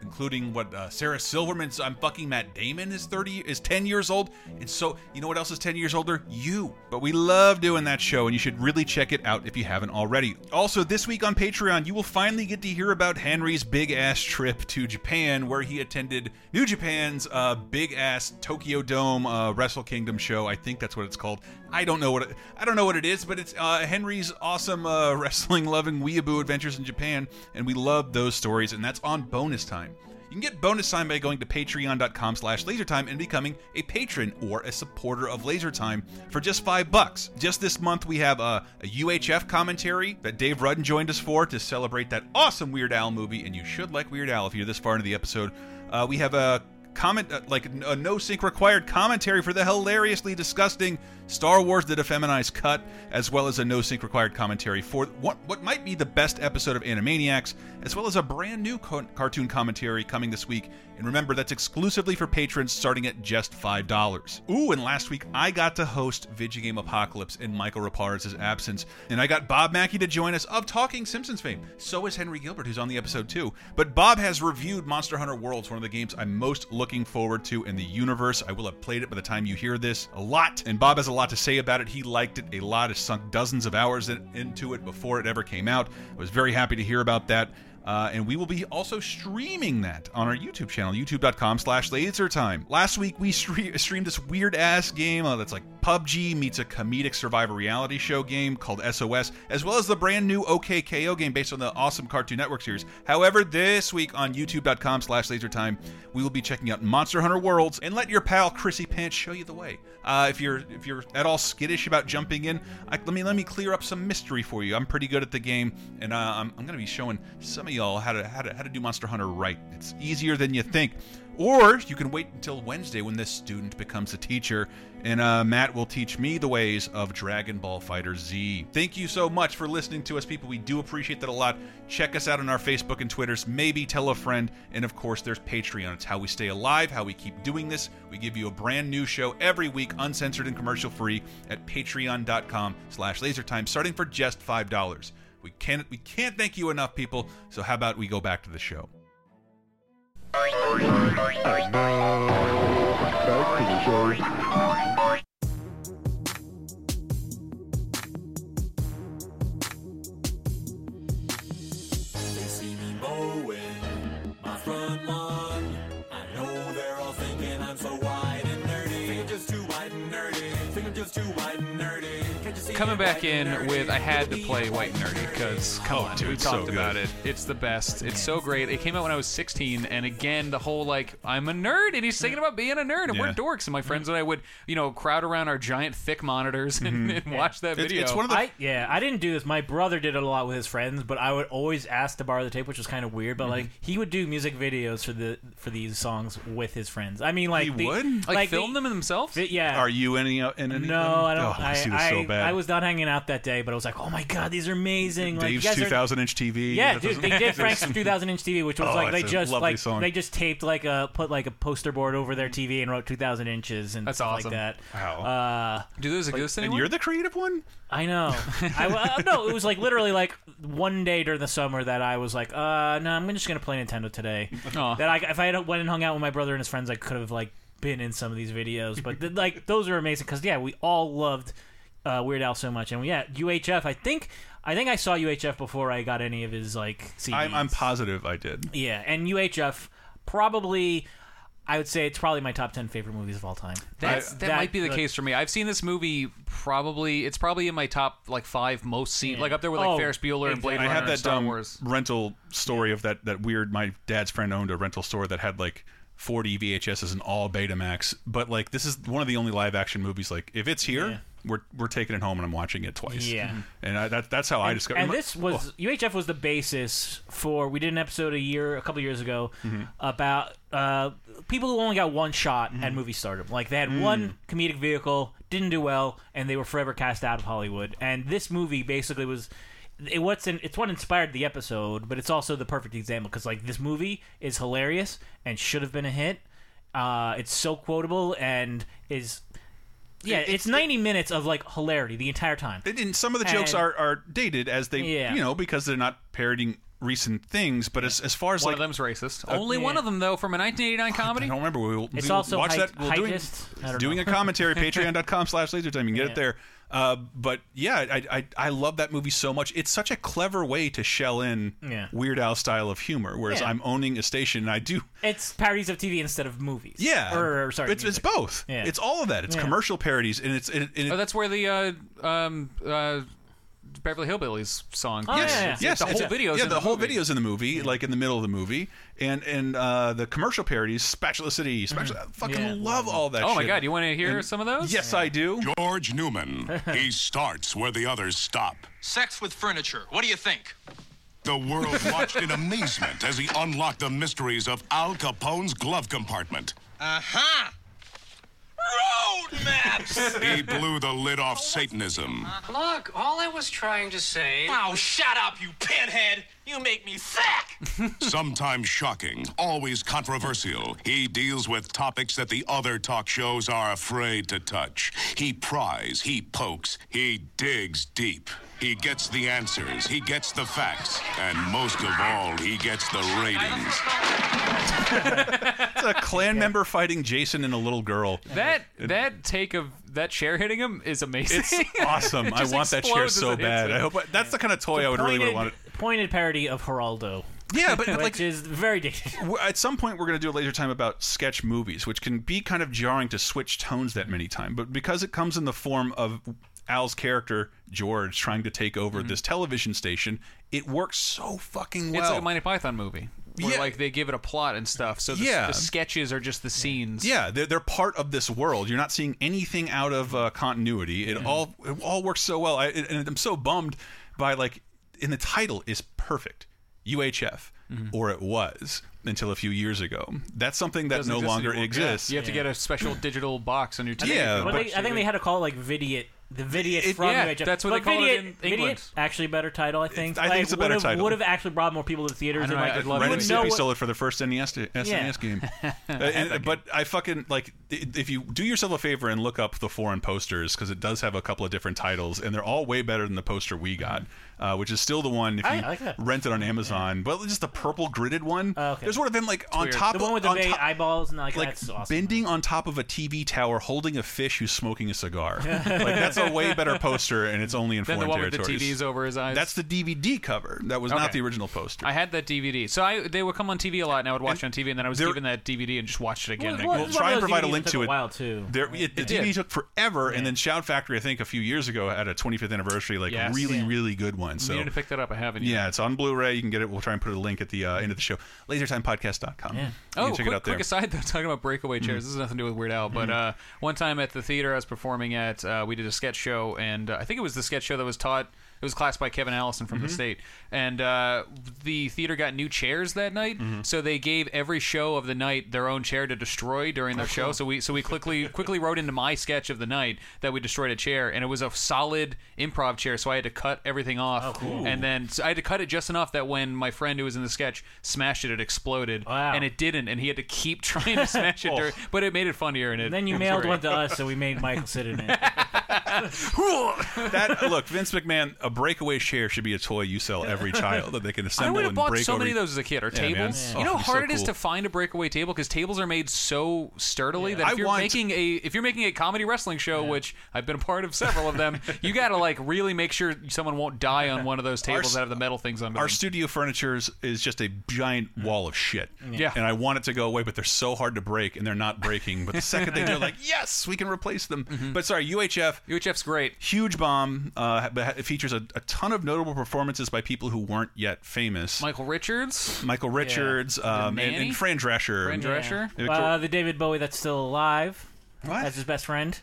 including what uh, Sarah Silverman's I'm fucking Matt Damon is 30 is 10 years old. And so, you know what else is 10 years older? You. But we love doing that show and you should really check it out if you haven't already. Also, this week on Patreon, you will finally get to hear about Henry's big ass trip to Japan where he attended New Japan's uh, big ass Tokyo Dome uh, Wrestle Kingdom show. I think that's what it's called. I don't know what it, I don't know what it is, but it's uh, Henry's awesome uh, (laughs) wrestling loving weeaboo adventures in Japan, and we love those stories, and that's on bonus time. You can get bonus time by going to patreon.com slash lasertime and becoming a patron or a supporter of Lasertime for just five bucks. Just this month, we have a, a UHF commentary that Dave Rudden joined us for to celebrate that awesome Weird Al movie, and you should like Weird Al if you're this far into the episode. Uh, we have a comment uh, like a no sync required commentary for the hilariously disgusting Star Wars the Defeminized cut as well as a no sync required commentary for what what might be the best episode of Animaniacs as well as a brand new co cartoon commentary coming this week and remember that's exclusively for patrons starting at just $5. Ooh and last week I got to host Video Game Apocalypse in Michael Reparaz's absence and I got Bob Mackey to join us of Talking Simpsons fame. So is Henry Gilbert who's on the episode too. But Bob has reviewed Monster Hunter Worlds one of the games I'm most looking forward to in the universe. I will have played it by the time you hear this a lot, and Bob has a lot to say about it. He liked it a lot, has sunk dozens of hours in, into it before it ever came out. I was very happy to hear about that. Uh, and we will be also streaming that on our YouTube channel, youtube.com slash lasertime. Last week, we stre streamed this weird-ass game uh, that's like PUBG meets a comedic survivor reality show game called SOS, as well as the brand new OKKO game based on the awesome Cartoon Network series. However, this week on youtube.com slash lasertime, we will be checking out Monster Hunter Worlds and let your pal Chrissy Pants show you the way. Uh, if you're if you're at all skittish about jumping in, I, let me let me clear up some mystery for you. I'm pretty good at the game, and uh, I'm, I'm going to be showing some of y'all how to, how to how to do Monster Hunter right. It's easier than you think. Or you can wait until Wednesday when this student becomes a teacher, and uh, Matt will teach me the ways of Dragon Ball FighterZ. Thank you so much for listening to us, people. We do appreciate that a lot. Check us out on our Facebook and Twitters. Maybe tell a friend, and of course, there's Patreon. It's how we stay alive, how we keep doing this. We give you a brand new show every week, uncensored and commercial free, at Patreon.com/slash LaserTime, starting for just five dollars. We can't we can't thank you enough, people. So how about we go back to the show? Just too wide Coming back in with I had to play White and Nerdy because come Oh, on, dude, we it's so talked good. about it. It's the best. It's so great. It came out when I was 16, and again, the whole like I'm a nerd, and he's singing about being a nerd, and we're dorks. And my friends and I would, you know, crowd around our giant thick monitors and, mm-hmm. (laughs) and watch that video. It's one of I, yeah, I didn't do this. My brother did it a lot with his friends, but I would always ask to borrow the tape, which was kind of weird. But mm-hmm. like, he would do music videos for the for these songs with his friends. I mean, like He the- would? like, the- film them themselves. the- yeah. Are you any in any? of no, them? I don't. Oh, I, this was I, so bad. I was not hanging out that day, but I was like, oh my god, these are amazing. Like, you Dave's guys are- 2000 inch TV. Yeah, dude, they did (laughs) Frank's 2000 inch TV, which was Oh, like they it's a just lovely like song. they just taped like a put like a poster board over their TV and wrote 2000 inches and That's stuff awesome. like that. Wow. Uh, Do those exist and anymore? you're the creative one. I know. (laughs) I uh, no, it was like literally like one day during the summer that I was like, uh, no, I'm just gonna play Nintendo today. Aw. That I, if I had went and hung out with my brother and his friends, I could have like been in some of these videos. But th- like those are amazing because yeah, we all loved uh, Weird Al so much, and yeah, UHF. I think I think I saw UHF before I got any of his like CDs. I'm, I'm positive I did. yeah, and UHF probably. I would say it's probably my top ten favorite movies of all time. That's, that, might be the like- case for me. I've seen this movie probably. It's probably in my top like five most seen, like up there with like Oh, Ferris Bueller and Blade I Runner had and that Star dumb Wars. rental story of that that weird. My dad's friend owned a rental store that had like 40 VHSs and all Betamax. But like this is one of the only live action movies. Like if it's here, Yeah. We're we're taking it home and I'm watching it twice. Yeah. and I, that that's how I discovered. and this was UHF was the basis for we did an episode a year a couple years ago Mhm. about uh, people who only got one shot at movie stardom like they had Mm. one comedic vehicle didn't do well and they were forever cast out of Hollywood and this movie basically was it what's in, it's what inspired the episode but it's also the perfect example because like this movie is hilarious and should have been a hit uh, it's so quotable and is yeah, it's, 90 minutes of like hilarity the entire time. And some of the jokes And- are, are dated as they, Yeah. you know, because they're not parodying recent things. But as, as far as One like of them's racist. Uh, Only one of them though, from a 1989 comedy. I don't remember. We'll, It's we'll also watch height- that. We're doing, heightist? I don't doing a commentary. (laughs) Patreon.com slash laser time. You can get Yeah. it there. Uh, but yeah, I, I I love that movie so much. It's such a clever way to shell in Yeah. Weird Al style of humor. Whereas Yeah. I'm owning a station and I do. It's parodies of TV instead of movies. Yeah, Or, or, sorry, it's it's both. Yeah. It's all of that. It's Yeah. commercial parodies and it's and it, Oh, that's where the uh, um, uh, Beverly Hillbillies song. Oh, yes, yeah, yeah. yes, the whole video. Yeah, in the, whole movie. video's in the movie, like in the middle of the movie, and and uh, the commercial parodies, Spatula City, Spatula. I fucking Yeah. love all that. Oh my. God, you want to hear And- some of those? Yes, I do. George Newman. (laughs) he starts where the others stop. Sex with furniture. What do you think? The world watched in amazement as he unlocked the mysteries of Al Capone's glove compartment. Uh huh. Road maps. (laughs) He blew the lid off Satanism. Look, all I was trying to say. Oh, shut up, you pinhead! You make me sick. (laughs) Sometimes shocking, always controversial, he deals with topics that the other talk shows are afraid to touch. He pries, he pokes, he digs deep. He gets the answers, he gets the facts, and most of all, he gets the ratings. It's a clan member fighting Jason and a little girl. That that take of that chair hitting him is amazing. It's (laughs) awesome. It I want that chair so bad. I hope that's the kind of toy I would really want. pointed parody of Geraldo. Yeah, but (laughs) which like is very dated. w- at some point we're going to do a laser time about sketch movies, which can be kind of jarring to switch tones that many times. But because it comes in the form of Al's character George trying to take over mm-hmm. this television station, it works so fucking well. It's like a Monty Python movie. Where Yeah. like they give it a plot and stuff. So the, Yeah. the sketches are just the scenes. Yeah, they're, they're part of this world. You're not seeing anything out of uh, continuity. It mm-hmm. all it all works so well. I, and I'm so bummed by like in the title is perfect UHF mm-hmm. or it was until a few years ago. That's something that Doesn't no exist longer anymore. exists. Yeah. You have to get a special (clears throat) digital box on your TV. Yeah, But but- they, I think they had to call it like Vidiot. The Vidiot It- from yeah, UHF. that's what they But call it Vidiot- in England. Vidiot, actually a better title, I think. I think it's a better would've- title. Would have actually brought more people to the theaters. I know, and like, I'd love Ren it. and wouldn't know Stimpy what- stole it for the first NES, to- SNES game. (laughs) Uh, and- but I fucking like i- if you do yourself a favor and look up the foreign posters because it does have a couple of different titles and they're all way better than the poster we got, uh, which is still the one if you I- I like that. rent it on Amazon. But just the purple gridded one. Oh, okay. There's one of them like on weird. top The of one with the on big top- eyeballs and like, like that's awesome. bending on top of a TV tower, holding a fish who's smoking a cigar. (laughs) like that's a way better poster, and it's only in Then the foreign one with the territories. TVs over his eyes. That's the DVD cover. That was not Okay. the original poster. I had that DVD. So I they would come on TV a lot, and I would watch it on TV, and then I was there- given that DVD and just watched it again. Well, and We'll It's try and of those provide a DVDs link that to took it. a while, too. There, it, the It DVD did. took forever, and then Shout Factory, I think, a few years ago had a 25th anniversary, like Yes. really, really good one. So Meaning to pick that up, I haven't. yet. yeah, it's on Blu-ray. You can get it. We'll try and put a link at the uh, end of the show. LaserTimePodcast.com. Yeah. Oh, check quick, it out there. quick aside though, talking about breakaway chairs. This has nothing to do with Weird Al, but uh, one time at the theater I was performing at, uh, we did a sketch show, and uh, I think it was the sketch show that was taught. It was classed by Kevin Allison from the state, and uh, the theater got new chairs that night. So they gave every show of the night their own chair to destroy during their show. So we so we quickly quickly wrote into my sketch of the night that we destroyed a chair, and it was a solid improv chair. So I had to cut everything off, and then so I had to cut it just enough that when my friend who was in the sketch smashed it, it exploded, Wow. and it didn't, and he had to keep (laughs) trying to smash it, (laughs) during, but it made it funnier. And it, And then you mailed great. one to us, so we made Michael sit in it. (laughs) (laughs) that look, Vince McMahon, a breakaway chair should be a toy you sell every child that they can I assemble would have and bought break so over- many of those as a kid. Or Yeah, tables. Oh, You know how it'd so hard it is cool. to find a breakaway table because tables are made so sturdily that I if you're want- making a if you're making a comedy wrestling show, which I've been a part of several of them, (laughs) you got to like really make sure someone won't die on one of those tables s- that have the metal things under Our studio furniture is- just a giant mm. wall of shit. Yeah. And I want it to go away, but they're so hard to break, and they're not breaking. But the second they do, like, (laughs) yes, we can replace them. Mm-hmm. But sorry, UHF. UHF. UHF's great. Huge bomb. Uh, but it features a, a ton of notable performances by people who weren't yet famous. Michael Richards. Michael Richards um, and, and Fran Drescher. Fran Drescher? Yeah. Uh, the David Bowie that's still alive. What? As his best friend.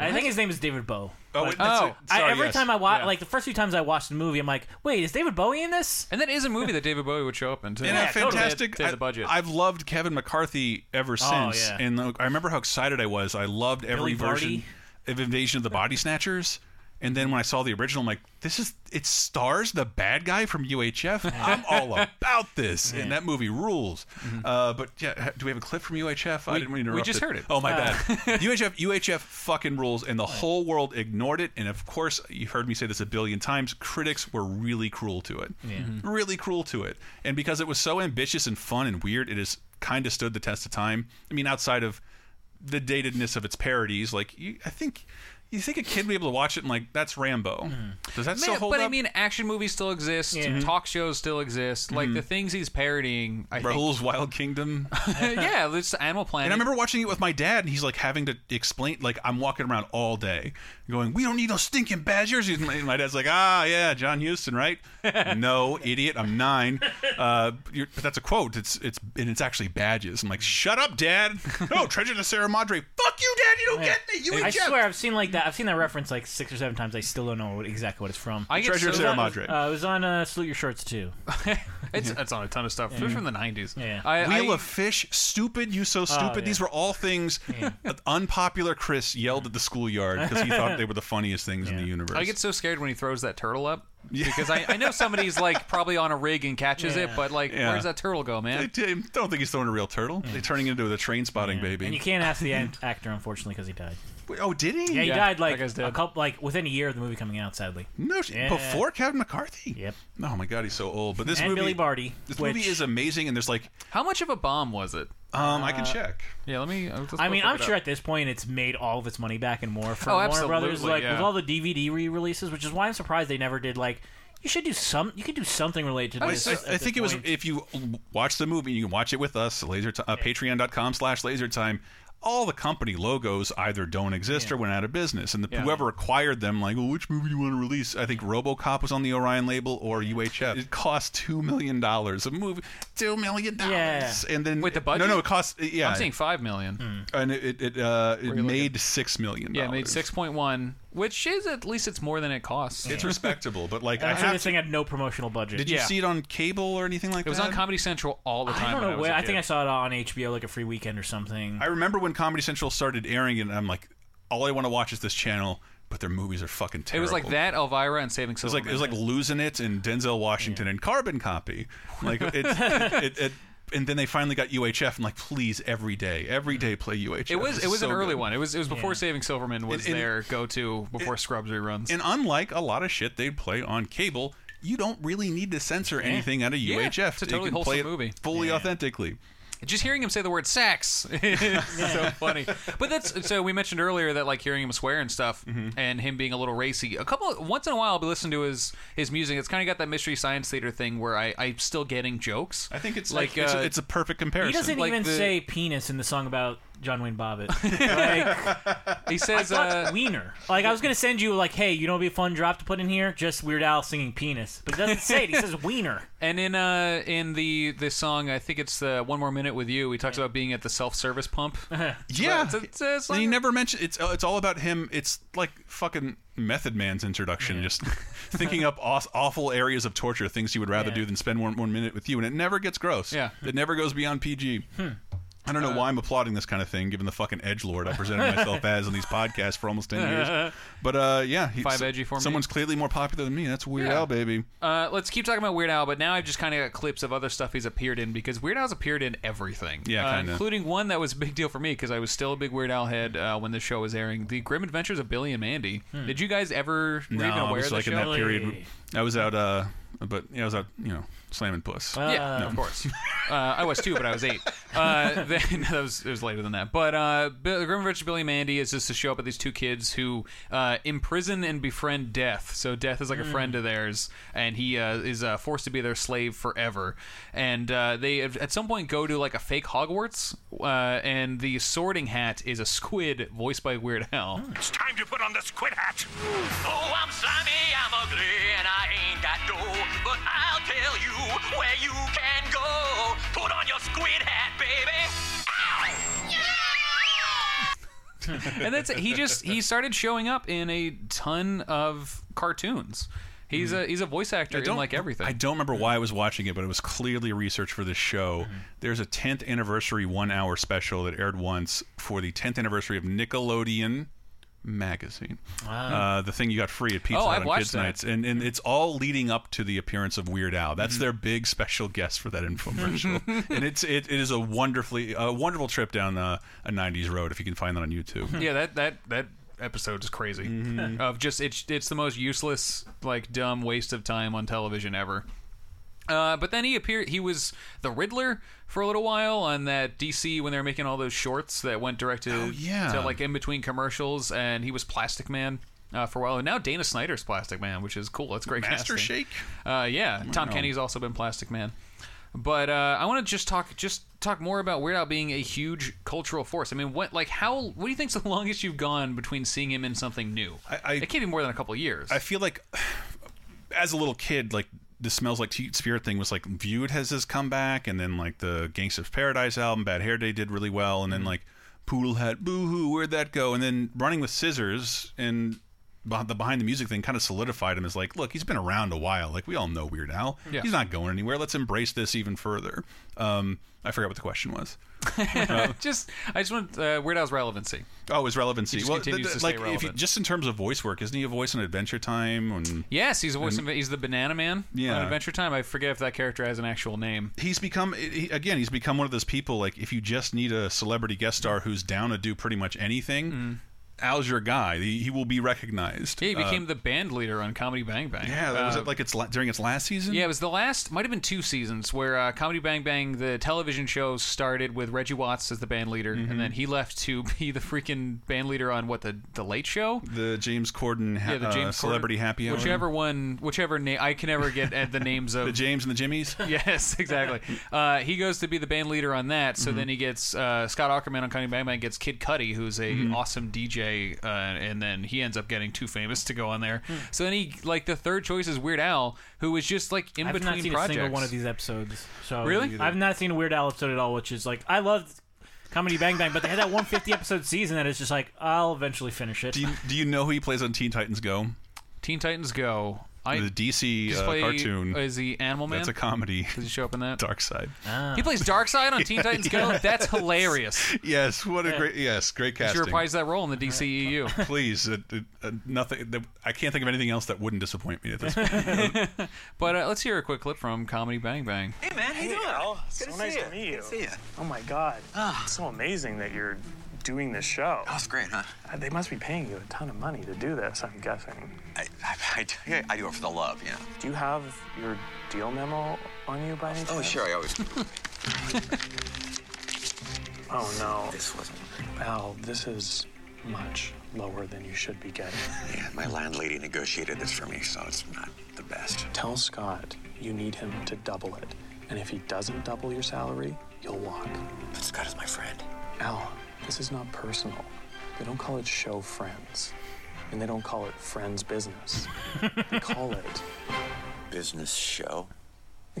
I think his name is David Bowie. Oh, But wait, that's it. I, every yes. time I watch, Yeah. like the first few times I watched the movie, I'm like, wait, is David Bowie in this? And that is a movie that David Bowie would show up in too. And a fantastic. To the budget. I, have loved Kevin McCarthy ever Oh, since, yeah. and uh, I remember how excited I was. I loved every Billy version Barty. Of Invasion of the Body Snatchers. And then when I saw the original, I'm like, this is it stars the bad guy from UHF. I'm all (laughs) about this, and that movie rules. Uh, but yeah, do we have a clip from UHF? I didn't mean to we just it. heard it. Oh my Uh. bad. (laughs) UHF UHF fucking rules, and the whole world ignored it. And of course, you heard me say this a billion times. Critics were really cruel to it, Yeah. Mm-hmm. Mhm. really cruel to it. And because it was so ambitious and fun and weird, it has kind of stood the test of time. I mean, outside of the datedness of its parodies, like you, I think. You think a kid would be able to watch it and like that's Rambo? Does that still Man, hold but up? I mean, action movies still exist. Talk shows still exist. Like Mhm. the things he's parodying. I think, Wild Kingdom. (laughs) yeah, it's Animal Planet. And I remember watching it with my dad, and he's like having to explain, like I'm walking around all day, going, "We don't need no stinking badgers." And my, my dad's like, "Ah, yeah, John Huston, right?" (laughs) no, idiot, I'm nine. Uh, but that's a quote. It's it's and it's actually badges. I'm like, "Shut up, Dad!" (laughs) No, Treasure of the Sierra Madre. Fuck you, Dad. You don't get me. You I Jeff. swear, I've seen like that. I've seen that reference like six or seven times. I still don't know what, exactly what it's from. I get Treasure of so- Sierra It was Madre. Uh, it was on uh, Salute Your Shirts too. (laughs) It's it's on a ton of stuff. It was from the '90s. Yeah. I, Wheel I, of Fish, stupid, you so stupid. yeah. These were all things that unpopular Chris yelled at the schoolyard because he thought they were the funniest things in the universe. I get so scared when he throws that turtle up because I, I know somebody's like probably on a rig and catches it, Yeah. but like, Yeah. where's that turtle go, I man? d- don't think he's throwing a real turtle. They're turning it into a Trainspotting baby. And you can't ask the an- actor, unfortunately, because he died. Wait, oh, did he? Yeah, he Yeah, died that like guy's a dead. couple, like within a year of the movie coming out. Sadly. No, sh- Yeah. before Kevin McCarthy. Yep. Oh my God, he's so old. But this And movie, Billy Barty, This which- movie is amazing, and there's like, How much of a bomb was it? um, I can Uh, check. Yeah, let me. uh, let's I both mean, look I'm it sure up. at this point it's made all of its money back and more from Oh, Warner Brothers, absolutely, like yeah. with all the DVD re-releases, which is why I'm surprised they never did like. You should do some. You could do something related to I, this. I- at I this think it was point. if you watch the movie, you can watch it with us. Laser uh, Patreon.com slash Laser Time. All the company logos either don't exist or went out of business, and the, Yeah. whoever acquired them, like, well, which movie do you want to release? I think RoboCop was on the Orion label or UHF. It cost two million dollars a movie. Two million dollars, Yeah. and then with the budget? No, no, it cost. Yeah, I'm saying five million. and it it, uh, it made six million dollars. Yeah, it made six point one, which is at least it's more than it costs. It's respectable, but like I I'm have. this thing had no promotional budget. Did you Yeah. see it on cable or anything like that? It was that? on Comedy Central all the time. I don't when know was where. a I think kid. I saw it on HBO like a free weekend or something. I remember when Comedy Central started airing it, and I'm like, all I want to watch is this channel, but their movies are fucking terrible. It terrible. was like that, Elvira, and Saving It was Silverman. like it was like losing it and Denzel Washington and Carbon Copy, like (laughs) it, it, it, and then they finally got UHF. and like, please, every day, every mm. day, play UHF. It was it was so an early good. one. It was it was before Yeah. Saving Silverman was And- and- their go to before Scrubs reruns. And unlike a lot of shit they'd play on cable, you don't really need to censor anything out of Yeah, UHF. it's a They totally can play it movie. fully Yeah. authentically. Just hearing him say the word sex (laughs) is so funny. But that's so we mentioned earlier that like hearing him swear and stuff Mm-hmm. and him being a little racy. A couple once in a while I'll be listening to his his music. It's kind of got that mystery science theater thing where I I'm still getting jokes. I think it's like like it's, uh, a, it's a perfect comparison. he doesn't like even the- say penis in the song about John Wayne Bobbitt. (laughs) like, he says uh, wiener. Like I was gonna send you like, hey, you know, it'd be a fun drop to put in here. Just Weird Al singing penis, but it doesn't say it. He says (laughs) wiener. And in uh in the this song, I think it's uh, one more minute with you. He talks about being at the self service pump. (laughs) Yeah, It's a- it's a- it's like- he never mentioned it's. uh, It's all about him. It's like fucking Method Man's introduction, just thinking up aw- awful areas of torture, things he would rather Yeah. do than spend one one minute with you, and it never gets gross. Yeah. it never goes beyond PG. I don't know why I'm applauding this kind of thing, given the fucking edge lord I presented myself as on these (laughs) podcasts for almost ten years. (laughs) But uh, yeah, he- Five edgy for me. Someone's clearly more popular than me. That's Weird Yeah. Al, baby. Uh, let's keep talking about Weird Al, but now I've just kind of got clips of other stuff he's appeared in because Weird Al's appeared in everything. Yeah, uh, kinda. including one that was a big deal for me because I was still a big Weird Al head uh, when this show was airing. The Grim Adventures of Billy and Mandy. Did you guys ever were No, even I aware was of the like in show? that period. I was out, uh, but yeah, I was out, you know, slamming puss. yeah, of course. (laughs) uh, I was too, but I was eight. Uh, (laughs) then (laughs) that was it was later than that. But uh, Bill, Grim Adventures of Billy and Mandy is just to show up at these two kids who uh, imprison and befriend Death. So Death is like a Mm. friend of theirs, and he uh, is uh, forced to be their slave forever. And uh, they at some point go to like a fake Hogwarts, uh, and the Sorting Hat is a squid voiced by Weird Al. It's time to put on the squid hat. Oh, I'm slimy, I'm ugly, and I ain't got dough. But I'll tell you where you can go. Put on your squid hat, baby. (laughs) and that's it. He just he started showing up in a ton of cartoons. He's a he's a voice actor I in don't like everything. I don't remember why I was watching it, but it was clearly research for this show. Mm-hmm. There's a 10th anniversary one hour special that aired once for the 10th anniversary of Nickelodeon magazine. Wow. Uh, the thing you got free at Pizza Oh, Hut on Kids that. Nights, and and it's all leading up to the appearance of Weird Al. That's Mhm. their big special guest for that infomercial, (laughs) and it's it, it is a wonderfully a wonderful trip down uh, a '90s road if you can find that on YouTube. yeah, that that that episode is crazy. Mm-hmm. Of just it's it's the most useless, like dumb waste of time on television ever. Uh, but then he appeared. He was the Riddler for a little while on that DC when they were making all those shorts that went direct to, Oh, yeah. to like in between commercials, and he was Plastic Man. Uh, for a while, and now Dana Snyder's Plastic Man, which is cool. That's great. Master casting. Shake? Uh, yeah, Tom Kenny's also been Plastic Man. But uh, I want to just talk just talk more about Weird Al being a huge cultural force. I mean, what like how what do you think's the (laughs) longest you've gone between seeing him in something new? I, I, it can't be more than a couple of years. I feel like (sighs) as a little kid, like the smells like Teen Spirit thing was like viewed as his comeback, and then like the Gangsta's Paradise album, Bad Hair Day did really well, and then mm-hmm. like Poodle Hat, Boo Hoo, where'd that go? And then Running with Scissors and the behind the music thing kind of solidified him as like, look, he's been around a while. Like we all know Weird Al. Yeah. He's not going anywhere. Let's embrace this even further. Um, I forgot what the question was. (laughs) just I just want uh, Weird Al's relevancy. Oh, his relevancy. Well, continues to stay like if you, relevant. just in terms of voice work, isn't he a voice on Adventure Time? And Yes, he's a voice. and- of, he's the Banana Man Yeah. on Adventure Time. I forget if that character has an actual name. he's become he, again he's become one of those people like if you just need a celebrity guest star who's down to do pretty much anything al's your guy he, he will be recognized Yeah, he Uh, became the band leader on Comedy Bang Bang. yeah that was Uh, it like it's la- during its last season Yeah, it was the last. Might have been two seasons where uh, Comedy Bang Bang, the television show, started with Reggie Watts as the band leader, Mhm. and then he left to (laughs) be the freaking band leader on what the the Late Show. the james corden ha- Yeah, the James uh, celebrity happy hour Whichever one, whichever name, I can never get at the names (laughs) of the james and the jimmies (laughs) yes, exactly. Uh, he goes to be the band leader on that. So Mhm. then he gets uh, Scott Aukerman on Comedy Bang Bang gets Kid Cudi, who's a Mhm. awesome DJ, uh, and then he ends up getting too famous to go on there. Hmm. So then he like the third choice is Weird Al, who was just like in I've between not seen projects. a single one of these episodes. So Really? I've not seen a Weird Al episode at all, which is like I loved Comedy Bang Bang, but they had that 150 episode season that is just like I'll eventually finish it. do you, do you know who he plays on teen titans go Teen Titans Go. I the dc uh, play- cartoon Is he Animal Man? that's a comedy (laughs) Does he show up in that? dark side He plays Darkseid on Teen (laughs) Titans Go. That's hilarious. yes what a great yes great casting. He should casting reprise that role in the DCEU. (laughs) please uh, uh, uh, nothing i can't think of anything else that wouldn't disappoint me at this point But uh, let's hear a quick clip from Comedy Bang Bang. Hey man, how you doing? Al. Good so to nice see to meet you. Good to see you. Oh my god. It's so amazing that you're doing this show. Oh, it's great, huh? Uh, They must be paying you a ton of money to do this, I'm guessing. I, I, I, I do it for the love, you know. Do you have your deal memo on you by any chance? Oh, sure, I always. (laughs) Oh no. This wasn't. Al, this is much lower than you should be getting. Yeah, my landlady negotiated this for me, so it's not the best. Tell Scott you need him to double it. And if he doesn't double your salary, you'll walk. But Scott is my friend. Al, this is not personal. They don't call it show friends. And they don't call it friends business. they (laughs) call it, Business show.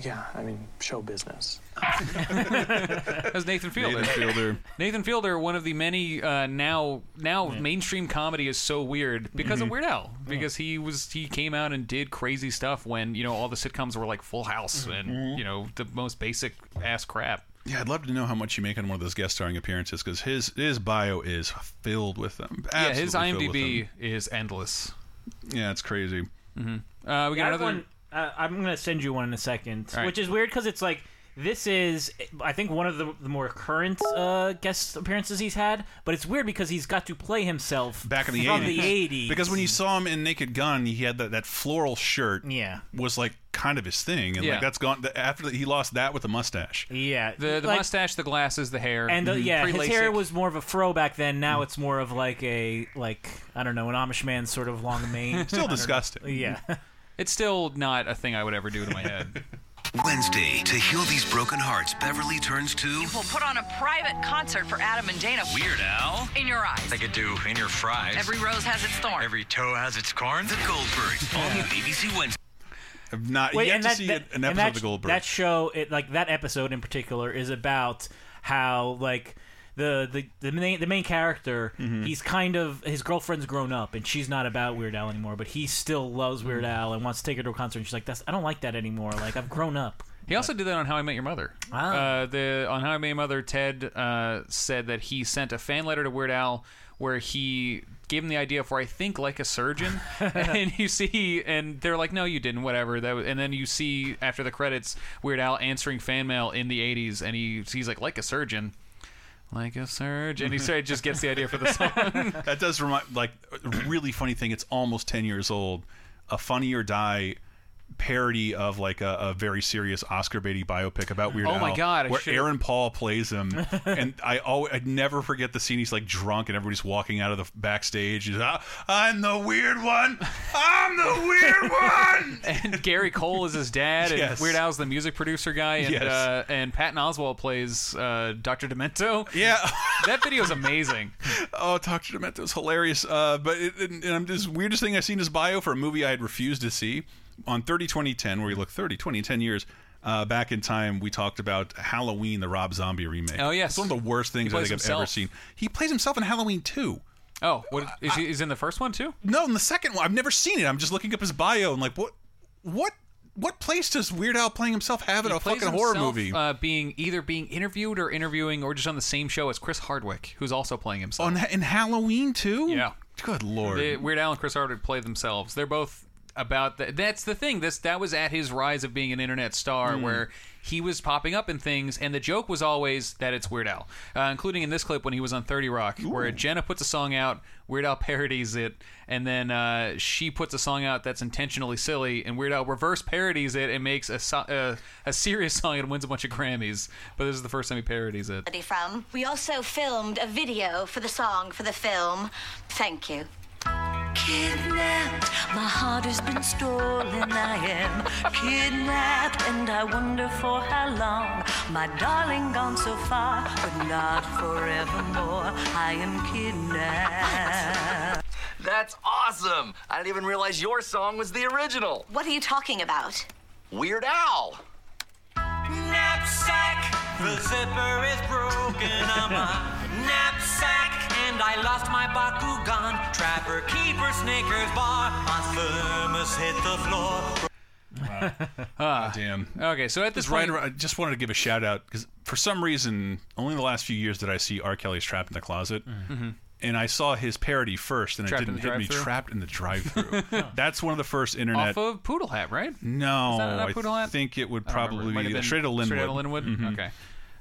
yeah, I mean, show business. (laughs) That was Nathan Fielder. Nathan Fielder. Nathan Fielder, one of the many uh, now now mainstream comedy is so weird because of Mhm. Weird Al. Because he was he came out and did crazy stuff when you know all the sitcoms were like Full House and you know the most basic ass crap. Yeah, I'd love to know how much you make on one of those guest starring appearances because his his bio is filled with them. yeah, his Absolutely filled with IMDb is endless. Yeah, it's crazy. Mm-hmm. Uh, we got I have another. one. Uh, I'm gonna send you one in a second, All right. which is weird because it's like this is I think one of the, the more current uh, guest appearances he's had, but it's weird because he's got to play himself Back in the from 80s. the 80s. Because when you saw him in Naked Gun, he had that, that floral shirt. Yeah. Was like kind of his thing. And Yeah. like that's gone. After that, he lost that with the mustache. yeah, the the like- mustache, the glasses, the hair, and uh, yeah, his Pre-LASIK. hair was more of a fro back then. Now it's more of like a like I don't know an Amish man sort of long mane. Still (laughs) disgusting. Yeah. It's still not a thing I would ever do to my head. (laughs) Wednesday, to heal these broken hearts, Beverly turns to We'll put on a private concert for Adam and Dana. Weird Al. In your eyes. They could do in your fries. Every rose has its thorn. Every toe has its corn. The Goldbergs, all new ABC Wednesday. I've not Wait, yet and to that, see that- an episode that, of the Goldbergs. That show, it like that episode in particular, is about how like the the the main the main character. Mm-hmm. He's kind of his girlfriend's grown up, and she's not about Weird Al anymore. But he still loves Weird Mm-hmm. Al and wants to take her to a concert. And she's like, "That's I don't like that anymore. Like I've grown up." He also did that on How I Met Your Mother. Uh, the on How I Met Your Mother, Ted uh, said that he sent a fan letter to Weird Al where he gave him the idea for I think like a surgeon, (laughs) (laughs) and you see, and they're like, no, you didn't, whatever. That was, and then you see after the credits Weird Al answering fan mail in the '80s, and he he's like like a surgeon. Like a surgeon, he started just gets the idea for the song. (laughs) that does remind like a really funny thing. It's almost ten years old. A Funny or Die parody of like a, a very serious Oscar Beatty biopic about Weird Oh Al. my God, I where should've- Aaron Paul plays him, (laughs) and I always I'd never forget the scene. He's like drunk, and everybody's walking out of the backstage. He's, "Ah, I'm the weird one. I'm the weird (laughs) one. and Gary Cole is his dad, and Yes. Weird Al's the music producer guy, and Yes. uh, and Patton Oswalt plays uh, Dr. Demento. Yeah, (laughs) that video is amazing. Oh, Dr. Demento's hilarious. Uh, but it, and, and I'm just weirdest thing I've seen his bio for a movie I had refused to see on 30 2010, where he look 30, 20, 10 years. Uh, back in time, we talked about Halloween, the Rob Zombie remake. Oh, yes. it's one of the worst things I think I've ever seen. He plays himself in Halloween too. Oh, what is he? Is in the first one too? No, in the second one, I've never seen it. I'm just looking up his bio and like, what, what, what place does Weird Al playing himself have in He a fucking horror movie? uh, being either being interviewed or interviewing, or just on the same show as Chris Hardwick, who's also playing himself. on in Halloween too? Yeah. Good lord. The, Weird Al and Chris Hardwick play themselves. They're both about that. That's the thing. This that was at his rise of being an internet star, Mm. where he was popping up in things, and the joke was always that it's Weird Al, uh, including in this clip when he was on Thirty Rock, where Jenna puts a song out, Weird Al parodies it, and then uh, she puts a song out that's intentionally silly, and Weird Al reverse parodies it and makes a so- uh, a serious song and wins a bunch of Grammys. But this is the first time he parodies it. from. We also filmed a video for the song for the film. Thank you. Kidnapped, my heart has been stolen. I am kidnapped, and I wonder for how long. My darling gone so far, but not forevermore. I am kidnapped. That's awesome! I didn't even realize your song was the original. What are you talking about? Weird Al. Knapsack, the zipper is broken. I'm a knapsack, and I lost my Bakugan. Trapper, keeper, Snickers bar. My thermos hit the floor. (laughs) Ah, damn. Okay, so at this Just right point, around- I just wanted to give a shout out because for some reason, only in the last few years did I see R. Kelly's "Trapped in the Closet," Mhm. and I saw his parody first, and Trapped it didn't hit me. Trapped in the drive-through. (laughs) That's one of the first internet. off of Poodle Hat, right? no, Is that not I Hat? think it would I don't remember. probably It might have be been straight to Lynwood. Straight Outta Lynwood. Mhm. Okay.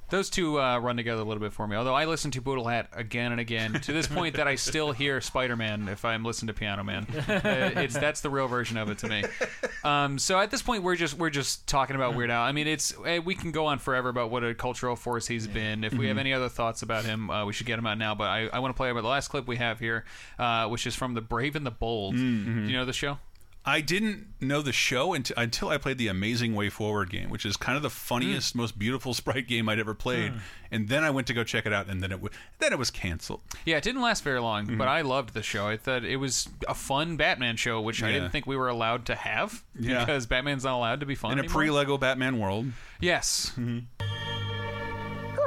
Those two uh, run together a little bit for me. Although I listen to Poodle Hat again and again to this point that I still hear Spider Man if I'm listening to Piano Man. (laughs) Uh, it's that's the real version of it to me. Um, so at this point we're just we're just talking about Weird Al. I mean it's eh, we can go on forever about what a cultural force he's been. If we have Mhm. any other thoughts about him, uh, we should get him out now. But I, I want to play about the last clip we have here, uh, which is from The Brave and the Bold. Mhm. Do you know the show? I didn't know the show until, until I played the Amazing Way Forward game, which is kind of the funniest, most beautiful (laughs) sprite game I'd ever played. Hmm. And then I went to go check it out, and then it w- then it was canceled. Yeah, it didn't last very long, Mhm. but I loved the show. I thought it was a fun Batman show, which I didn't think we were allowed to have Yeah. because Batman's not allowed to be fun in a pre Lego Batman world. Yes.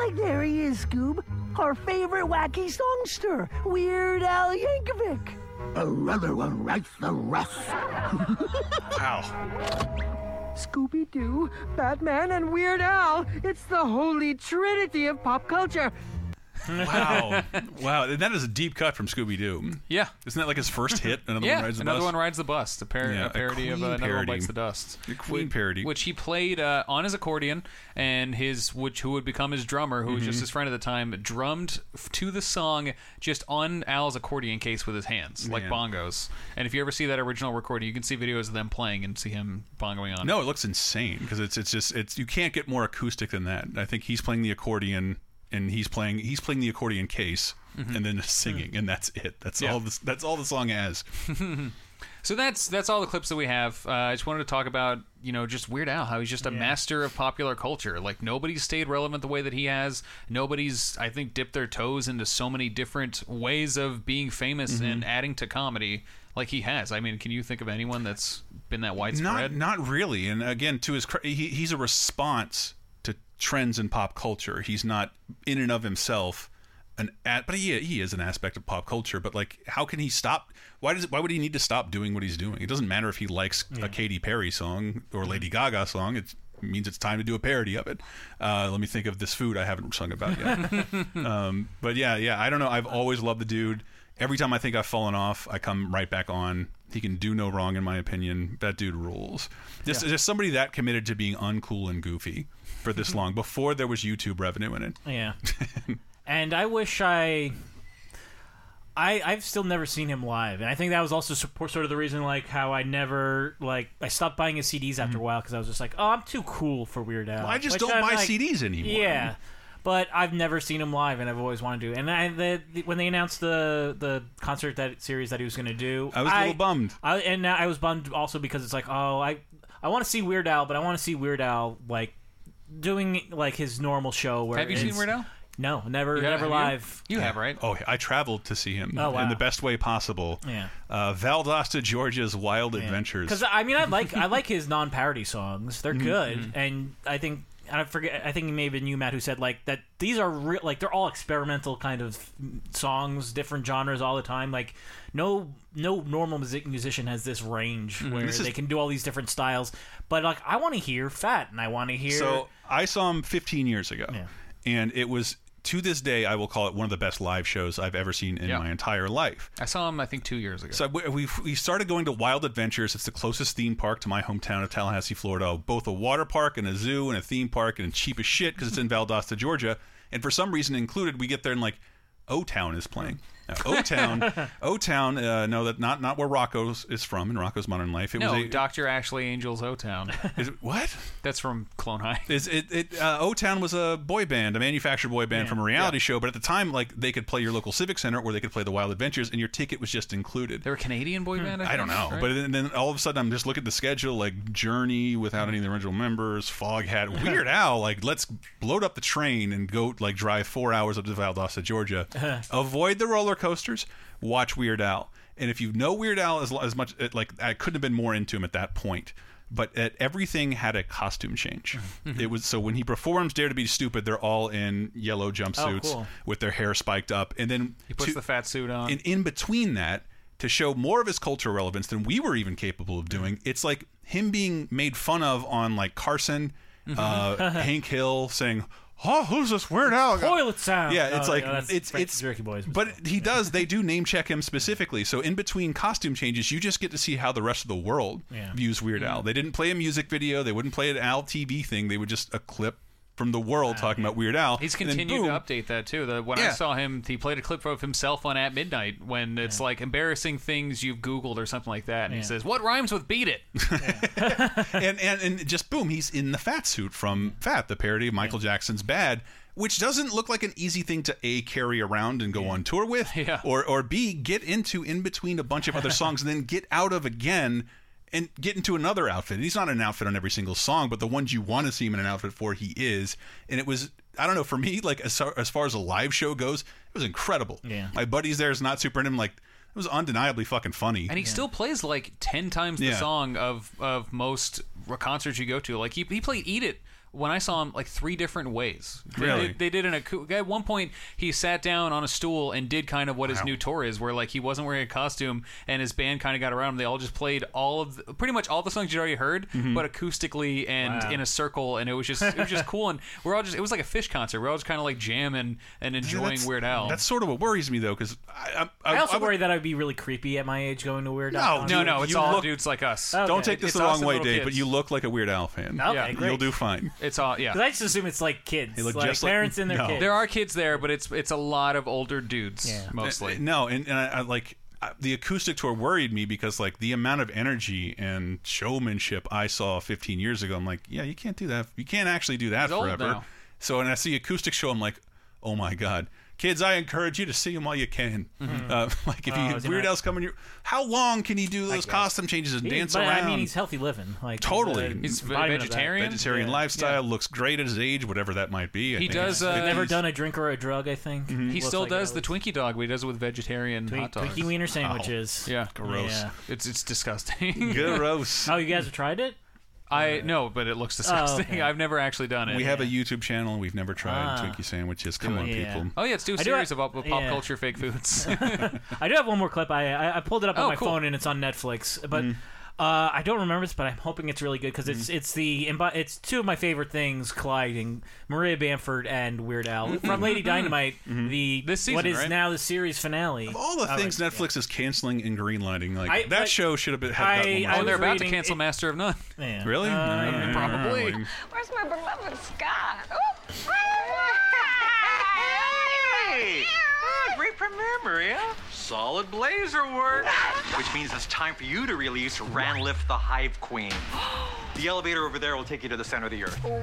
Like there he is, Scoob. Our favorite wacky songster, Weird Al Yankovic. Another one writes the rest. (laughs) Ow. Scooby Doo, Batman, and Weird Al. It's the holy trinity of pop culture. Wow, (laughs) wow, and that is a deep cut from Scooby Doo. Yeah, isn't that like his first hit? Another yeah, one rides the another bus. one rides the bus. A, par- Yeah, a a parody of uh, Another One parody. Bites the Dust. A Queen Which- parody. which he played uh, on his accordion, and his which who would become his drummer, who was just Mhm. his friend at the time, drummed f- to the song just on Al's accordion case with his hands, like Man. bongos. And if you ever see that original recording, you can see videos of them playing and see him bongoing on. No, it looks insane because it's it's just it's you can't get more acoustic than that. I think he's playing the accordion and he's playing he's playing the accordion case Mhm. and then singing and that's it. That's Yeah. all this that's all the song has. (laughs) So that's that's all the clips that we have. Uh, I just wanted to talk about you know just Weird Al, how he's just a master of popular culture. Like nobody's stayed relevant the way that he has. Nobody's I think dipped their toes into so many different ways of being famous Mhm. and adding to comedy like he has. I mean, can you think of anyone that's been that widespread? not really. And again, to his cre- he, he's a response to trends in pop culture. He's not in and of himself an at, but he he is an aspect of pop culture. But like, how can he stop? Why does why would he need to stop doing what he's doing? It doesn't matter if he likes Yeah. a Katy Perry song or Lady Gaga song. It means it's time to do a parody of it. Uh, let me think of this food I haven't sung about yet. (laughs) um, but yeah, yeah, I don't know. I've always loved the dude. Every time I think I've fallen off, I come right back on. He can do no wrong, in my opinion. That dude rules. Just, Yeah. just somebody that committed to being uncool and goofy for this long before there was YouTube revenue in it. Yeah. (laughs) and I wish I. I I've still never seen him live, and I think that was also support, sort of the reason, like how I never like I stopped buying his CDs after a while because I was just like, oh, I'm too cool for Weird Al. Mm-hmm. Well, I just Which don't I'm buy like- CDs anymore. Yeah, but I've never seen him live, and I've always wanted to. And I, the, the, when they announced the the concert that series that he was going to do, I was a little bummed. I, and I was bummed also because it's like, oh, I I want to see Weird Al, but I want to see Weird Al like doing like his normal show. Where Have you seen it's- Weird Al? No, never, You have- never have you? live. You have, right? Oh, I traveled to see him Oh, wow. in the best way possible. Yeah. Uh, Valdosta, Georgia's Wild Adventures. Because I mean, I like (laughs) I like his non-parody songs. They're Mhm. good, Mhm. and I think I forget. I think it may have been you, Matt, who said like that. These are real, like they're all experimental kind of songs, different genres all the time. Like no no normal music musician has this range Mhm. where This is- they can do all these different styles. But like I want to hear Fat, and I want to hear. So I saw him 15 years ago, and it was to this day I will call it one of the best live shows I've ever seen in Yeah. my entire life. I saw him, I think, two years ago. So we, we we started going to Wild Adventures. It's the closest theme park to my hometown of Tallahassee, Florida. Both a water park and a zoo and a theme park, and cheap as shit because it's in (laughs) Valdosta, Georgia. And for some reason included, we get there and like O Town is playing. Hmm. O Town, (laughs) O Town. Uh, no, that not not where Rocko's is from in Rocko's Modern Life. It no, was a, Dr. Ashley Angels O Town. Is it, what? That's from Clone High. Is it? it uh, O Town was a boy band, a manufactured boy band Yeah. from a reality show. But at the time, like they could play your local civic center, or they could play the Wild Adventures, and your ticket was just included. They were a Canadian boy band. I, I don't know, right? but then, then all of a sudden I'm just looking at the schedule, like Journey without any of the original members, Foghat, (laughs) Weird Al. Like let's load up the train and go like drive four hours up to Valdosta, Georgia. (laughs) Avoid the roller coasters. Watch Weird Al. And if you know Weird Al as, as much, it, like I couldn't have been more into him at that point. But at, everything had a costume change. Mm-hmm. it was so when he performs "Dare to Be Stupid," they're all in yellow jumpsuits cool. with their hair spiked up, and then He puts to- the fat suit on. and in between that, to show more of his cultural relevance than we were even capable of doing, it's like him being made fun of on like Carson, uh, (laughs) Hank Hill saying, "Oh, who's this Weird Al?" guy?" Toilet sound. Yeah, it's Oh, like that's it's Frank it's Jerky Boys. but he does. They do name check him specifically. So in between costume changes, you just get to see how the rest of the world Yeah. views Weird Al. Mm. They didn't play a music video. They wouldn't play an Al TV thing. They would just a clip from the world uh, talking about Weird Al. He's continued to update that too. The, when I saw him, he played a clip of himself on At Midnight when it's like embarrassing things you've Googled or something like that, and he says, "What rhymes with beat it?" (laughs) and, and and just boom, he's in the fat suit from Fat, the parody of Michael Jackson's Bad, which doesn't look like an easy thing to a carry around and go on tour with, or or b get into in between a bunch of other (laughs) songs and then get out of again and get into another outfit. He's not an outfit on every single song, but the ones you want to see him in an outfit for, he is. And it was I don't know for me like as far, as far as a live show goes, it was incredible. Yeah. my buddies there is not super into him like. It was undeniably fucking funny, And he still plays like ten times the Yeah. song of of most concerts you go to. Like he he played "Eat It" when I saw him like three different ways. They Really? did, they did an acou- at one point he sat down on a stool and did kind of what his new tour is, where like he wasn't wearing a costume and his band kind of got around him. They all just played all of the, pretty much all the songs you'd already heard, Mhm. but acoustically and Wow. in a circle, and it was just it was just (laughs) cool. And we're all just it was like a Phish concert. We're all just kind of like jamming and enjoying that's, Weird Al. That's sort of what worries me though, because I, I, I also would- worry that I'd be really creepy at my age going to Weird No, Al. no, no, it's all look- dudes like us. Okay. Don't take this It's the wrong way, Dave, kids. but you look like a Weird Al fan. Okay, Yeah. great. You'll do fine. It's all yeah. Because I just assume it's like kids, They look like just like- parents and their no. kids. There are kids there, but it's it's a lot of older dudes Yeah. mostly. No, and, and I, I like I- the acoustic tour worried me because like the amount of energy and showmanship I saw 15 years ago. I'm like, yeah, you can't do that. You can't actually do that He's old forever. now. So when I see acoustic show, I'm like, oh my god. Kids, I encourage you to see him while you can. Mhm. Uh, (laughs) like if Oh, you is he Weird not- Al's coming, you how long can he do those costume changes and He- dance but, around? I mean, he's healthy living. Like Totally. He's embodiment of vegetarian Yeah. lifestyle looks great at his age, whatever that might be. I He think does, it's- uh, Never done a drink or a drug. I think He Looks still like does the Twinkie dog, but he does it with vegetarian Twink- hot dogs. Twinkie wiener sandwiches. Yeah, Gross. Yeah. It's it's disgusting. Gross. (laughs) Oh, you guys have tried it? I no, but it looks disgusting. okay. (laughs) I've never actually done it. We have a YouTube channel and we've never tried Ah. Twinkie sandwiches. Come on, Yeah. people. Oh yeah, it's two I do series have- of, pop- pop yeah. culture fake foods. (laughs) I do have one more clip. I I, I pulled it up on Oh, my cool. phone and it's on Netflix, but. Uh, I don't remember this, but I'm hoping it's really good because it's Mm. it's the it's two of my favorite things colliding: Maria Bamford and Weird Al from Lady Dynamite. The This season, what is right? now the series finale. Mm-hmm. All the Oh, things right, Netflix is canceling and greenlighting, like I- that but show should have been. Had I- gotten I oh, they're about reading to cancel it- Master of None. Yeah. Really? Uh, Probably. Where's my beloved Scott? Oh. Premiere, yeah? Solid blazer work. Which means it's time for you to release Ranlift the Hive Queen. (gasps) The elevator over there will take you to the center of the earth. Wow!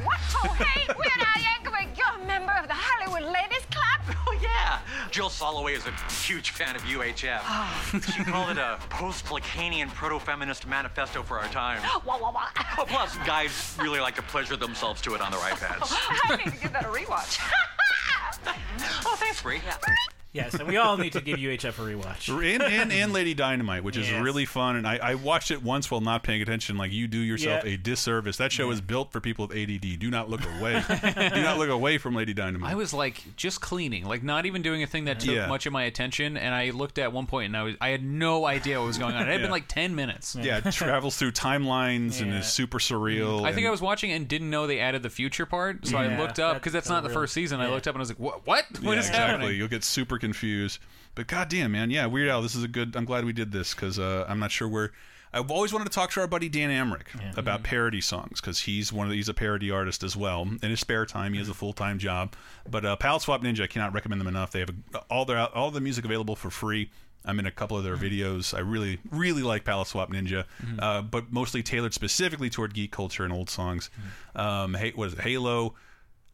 Hey, Weird Al Yankovic, you're a member of the Hollywood Ladies Club? (laughs) Oh, yeah. Jill Soloway is a huge fan of UHF. Ah. she called it a post-Lacanian proto-feminist manifesto for our time. (gasps) Wah, wah, wah. Oh, plus, guys really like to pleasure themselves to it on their iPads. (laughs) I need to give that a rewatch. (laughs) oh, thanks, Bree. Yes, and we all need to give UHF a rewatch. (laughs) and, and, and Lady Dynamite, which is Yes. really fun. And I, I watched it once while not paying attention. Like you do yourself Yeah. a disservice. That show is built for people with ADD. Do not look away. do not look away from Lady Dynamite. I was like just cleaning, like not even doing a thing that took Yeah. much of my attention, and I looked at one point and I was I had no idea what was going on. It had Yeah. been like ten minutes. yeah, it travels through timelines and Yeah. is super surreal. I think and- I was watching and didn't know they added the future part, so I looked up that's because that's kinda not the real. first season. I Yeah. looked up and I was like, "What? What? What yeah, is exactly. happening?" You'll get super confused. But goddamn, man, yeah, Weird Al. This is a good. I'm glad we did this because uh, I'm not sure where. I've always wanted to talk to our buddy Dan Amrich about parody songs because he's one of he's a parody artist as well. In his spare time, he has a full time job. But uh, Palette Swap Ninja, I cannot recommend them enough. They have a, all their all the music available for free. I'm in a couple of their videos. I really, really like Palette Swap Ninja, uh, but mostly tailored specifically toward geek culture and old songs. Um, hey, what is it? Halo?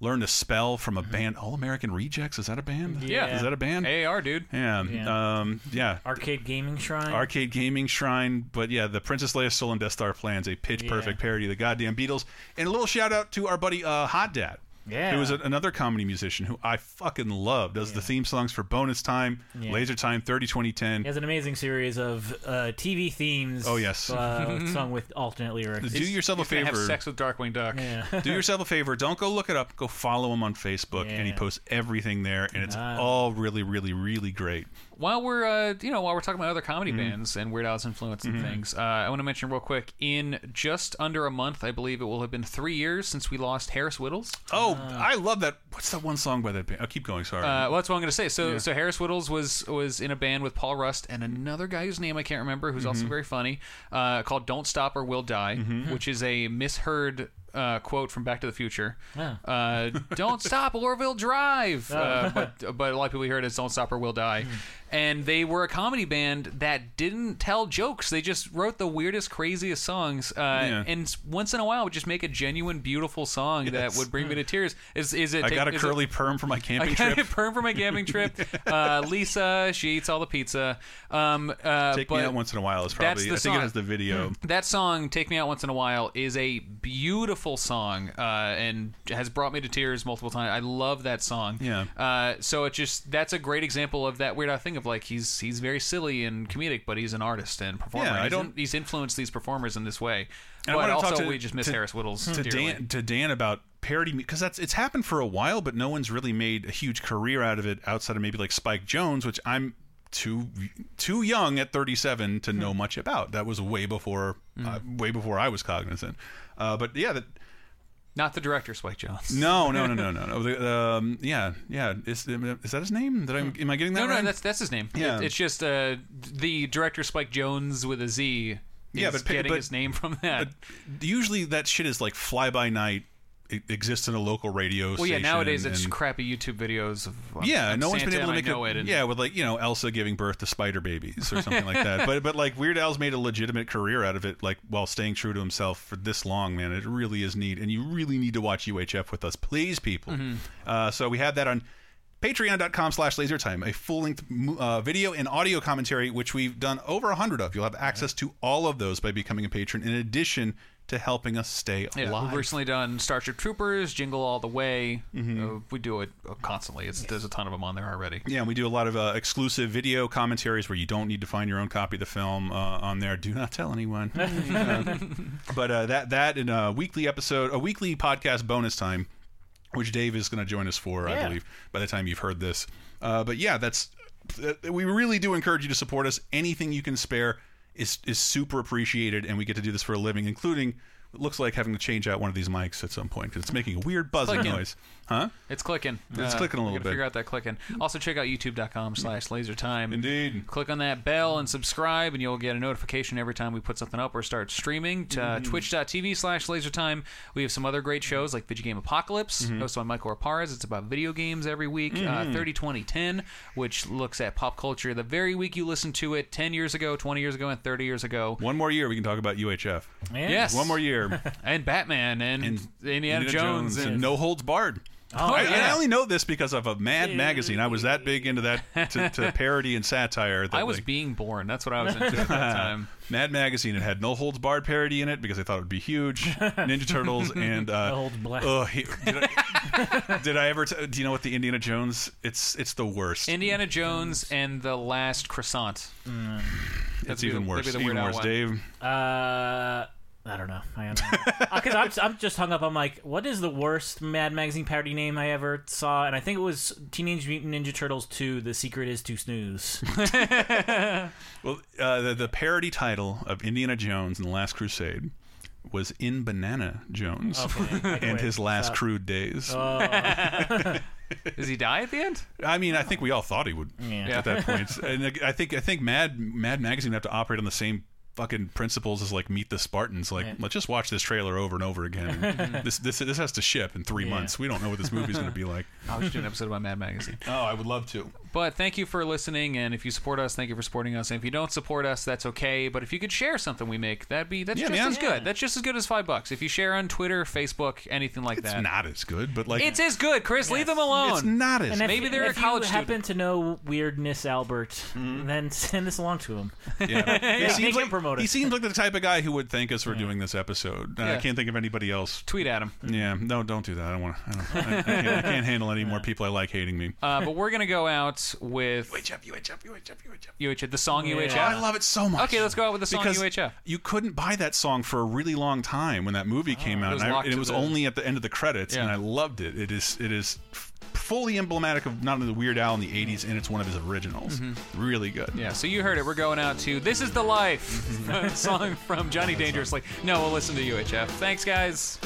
Learn to spell from a band, All American Rejects. Is that a band? Yeah. Is that a band? AR, dude. Yeah. Yeah. Um, yeah. Arcade Gaming Shrine. Arcade Gaming Shrine, but yeah, the Princess Leia Stolen Death Star plans a pitch perfect parody of the goddamn Beatles. And a little shout out to our buddy uh, Hot Dad. Yeah. Who is a, another comedy musician who I fucking love. Does the theme songs for Bonus Time, Yeah. Laser Time, 30 2010. He has an amazing series of uh, TV themes. Oh, yes. uh, sung with alternate lyrics. Do yourself a He's gonna favor. Have sex with Darkwing Duck. Yeah. (laughs) Do yourself a favor. Don't go look it up. Go follow him on Facebook, and he posts everything there, and it's Ah. all really, really, really great. While we're uh, you know while we're talking about other comedy Mm-hmm. bands and Weird Al's influence and things, uh, I want to mention real quick. In just under a month, I believe it will have been three years since we lost Harris Wittels. Oh, I love that. What's that one song by that band? I'll keep going. Sorry. Uh, well, that's what I'm going to say. So, Yeah. so Harris Wittels was was in a band with Paul Rust and another guy whose name I can't remember, who's Mm-hmm. also very funny, uh, called "Don't Stop or We'll Die," which is a misheard. Uh, quote from Back to the Future. Oh. Uh, don't (laughs) stop or we'll drive. Oh. Uh, but but a lot of people heard it as "Don't stop or we'll die." And they were a comedy band that didn't tell jokes. They just wrote the weirdest, craziest songs. Uh, Yeah. And once in a while, would just make a genuine, beautiful song that would bring me to tears. Is is it? I got a is it- curly perm for my (laughs) camping trip. I got trip. a perm for my camping trip. (laughs) Uh, Lisa, she eats all the pizza. Um, uh, Take me out once in a while is probably. I think it has the video. That song, "Take Me Out Once in a While," is a beautiful song uh, and has brought me to tears multiple times. I love that song. Yeah. Uh, so it just that's a great example of that weird Al thing of like he's he's very silly and comedic, but he's an artist and performer. Yeah, I He's don't- he's influenced these performers in this way. And I but also to- we just miss to- Harris Wittels to dearly. Dan, to Dan about parody because that's it's happened for a while, but no one's really made a huge career out of it outside of maybe like Spike Jones, which I'm too too young at 37 to Hmm. know much about. That was way before uh, way before I was cognizant. Uh, but yeah, that. Not the director, Spike Jones. No, no, no, no, no, (laughs) no. The, um, yeah, yeah. Is, is that his name? Did I, am I getting that no, right? no, that's that's his name. Yeah. It- it's just uh, the director Spike Jonze with a Z. Yeah, but- getting but- his name from that. But usually that shit is like fly by night. It exists in a local radio. well, yeah, station nowadays it's and- crappy YouTube videos of um, yeah, no one's been Santa able to and make I know it. it. And, yeah, with like you know Elsa giving birth to spider babies or something like that. (laughs) But but like Weird Al's made a legitimate career out of it, like while staying true to himself for this long, man. It really is neat, and you really need to watch UHF with us, please, people. Mhm. Uh, so we have that on patreon.com slash lasertime a full-length uh, video and audio commentary which we've done over a hundred of you'll have access to all of those by becoming a patron in addition to helping us stay Yeah, alive we've recently done Starship Troopers, Jingle All the Way. Mhm. Uh, we do it uh, constantly. It's, There's a ton of them on there already. Yeah, and we do a lot of uh, exclusive video commentaries where you don't need to find your own copy of the film uh, on there. Do not tell anyone. (laughs) Uh, but uh, that that in a weekly episode, a weekly podcast bonus time, which Dave is going to join us for, I believe, by the time you've heard this. Uh, but yeah, that's uh, we really do encourage you to support us. Anything you can spare is is super appreciated, and we get to do this for a living, including. It looks like having to change out one of these mics at some point because it's making a weird buzzing noise, huh? It's clicking. It's Uh, clicking a little bit. Figure out that clicking. Also, check out youtube.com slash lasertime. Indeed. Click on that bell and subscribe, and you'll get a notification every time we put something up or start streaming. To uh, Mhm. twitch.tv slash lasertime. We have some other great shows like Video Game Apocalypse, Mhm. hosted by Michael Reparaz. It's about video games every week. Uh, Mhm. 30 20 10, which looks at pop culture the very week you listen to it 10 years ago, 20 years ago, and 30 years ago. One more year, we can talk about UHF. Yes. One more year. (laughs) and Batman and, Indiana, Jones, and No Holds Barred. Oh, I, yeah. I only know this because of a Mad magazine. I was that big into that (laughs) to, to parody and satire. That I was like, being born. That's what I was into at that (laughs) time. Mad magazine. It had No Holds Barred parody in it because I thought it would be huge. (laughs) Ninja Turtles and uh, No Holds Black. Oh, he, did, I, did I ever? T- do you know what the Indiana Jones? It's it's the worst. Indiana Jones and the Last Croissant. it's be the- even worse. the Even worse, one. Dave. Uh, I don't know. I don't know. Because I'm, I'm just hung up. I'm like, what is the worst Mad Magazine parody name I ever saw? And I think it was Teenage Mutant Ninja Turtles 2 The Secret is to Snooze. (laughs) Well, uh, the, the parody title of Indiana Jones and the Last Crusade was In Banana Jones Okay, (laughs) and his last Stop. crude days. Oh. (laughs) Does he die at the end? I mean, I think we all thought he would Yeah. at that point. And I think I think Mad Mad Magazine would have to operate on the same fucking principles is like Meet the Spartans. Like, Yeah. let's just watch this trailer over and over again. (laughs) this this this has to ship in three Yeah. months. We don't know what this movie's going to be like. I should do an episode about Mad Magazine. Oh, I would love to. But thank you for listening, and if you support us, thank you for supporting us. And if you don't support us, that's okay. But if you could share something we make, that'd be that's Yeah, just man. as good. That's just as good as five bucks. If you share on Twitter, Facebook, anything like that. It's that. not as good, but like it's as good, Chris. Leave them alone. It's not as And if, Maybe they're if a college you student. happen to know Weirdness Albert, then (laughs) send this along to him. Yeah. (laughs) He, seems him like, promote he it. seems like the type of guy who would thank us for doing this episode. Uh, I Yeah. can't think of anybody else. Tweet at him. Yeah, no, don't do that. I don't want. I, don't, I, I, can't, I can't handle any more (laughs) people I like hating me. Uh, but we're gonna go out with UHF, UHF, UHF, UHF. UHF, the song Yeah. UHF. Oh, I love it so much. Okay, let's go out with the song because UHF. You couldn't buy that song for a really long time when that movie came Oh, it out, was and, I- and it was the- only at the end of the credits, and I loved it. It is it is fully emblematic of not only the Weird Al in the '80s, and it's one of his originals. Mm-hmm. Really good. Yeah, so you heard it. We're going out to "This Is the Life," (laughs) song from Johnny Dangerously. No, we'll listen to UHF. Thanks, guys.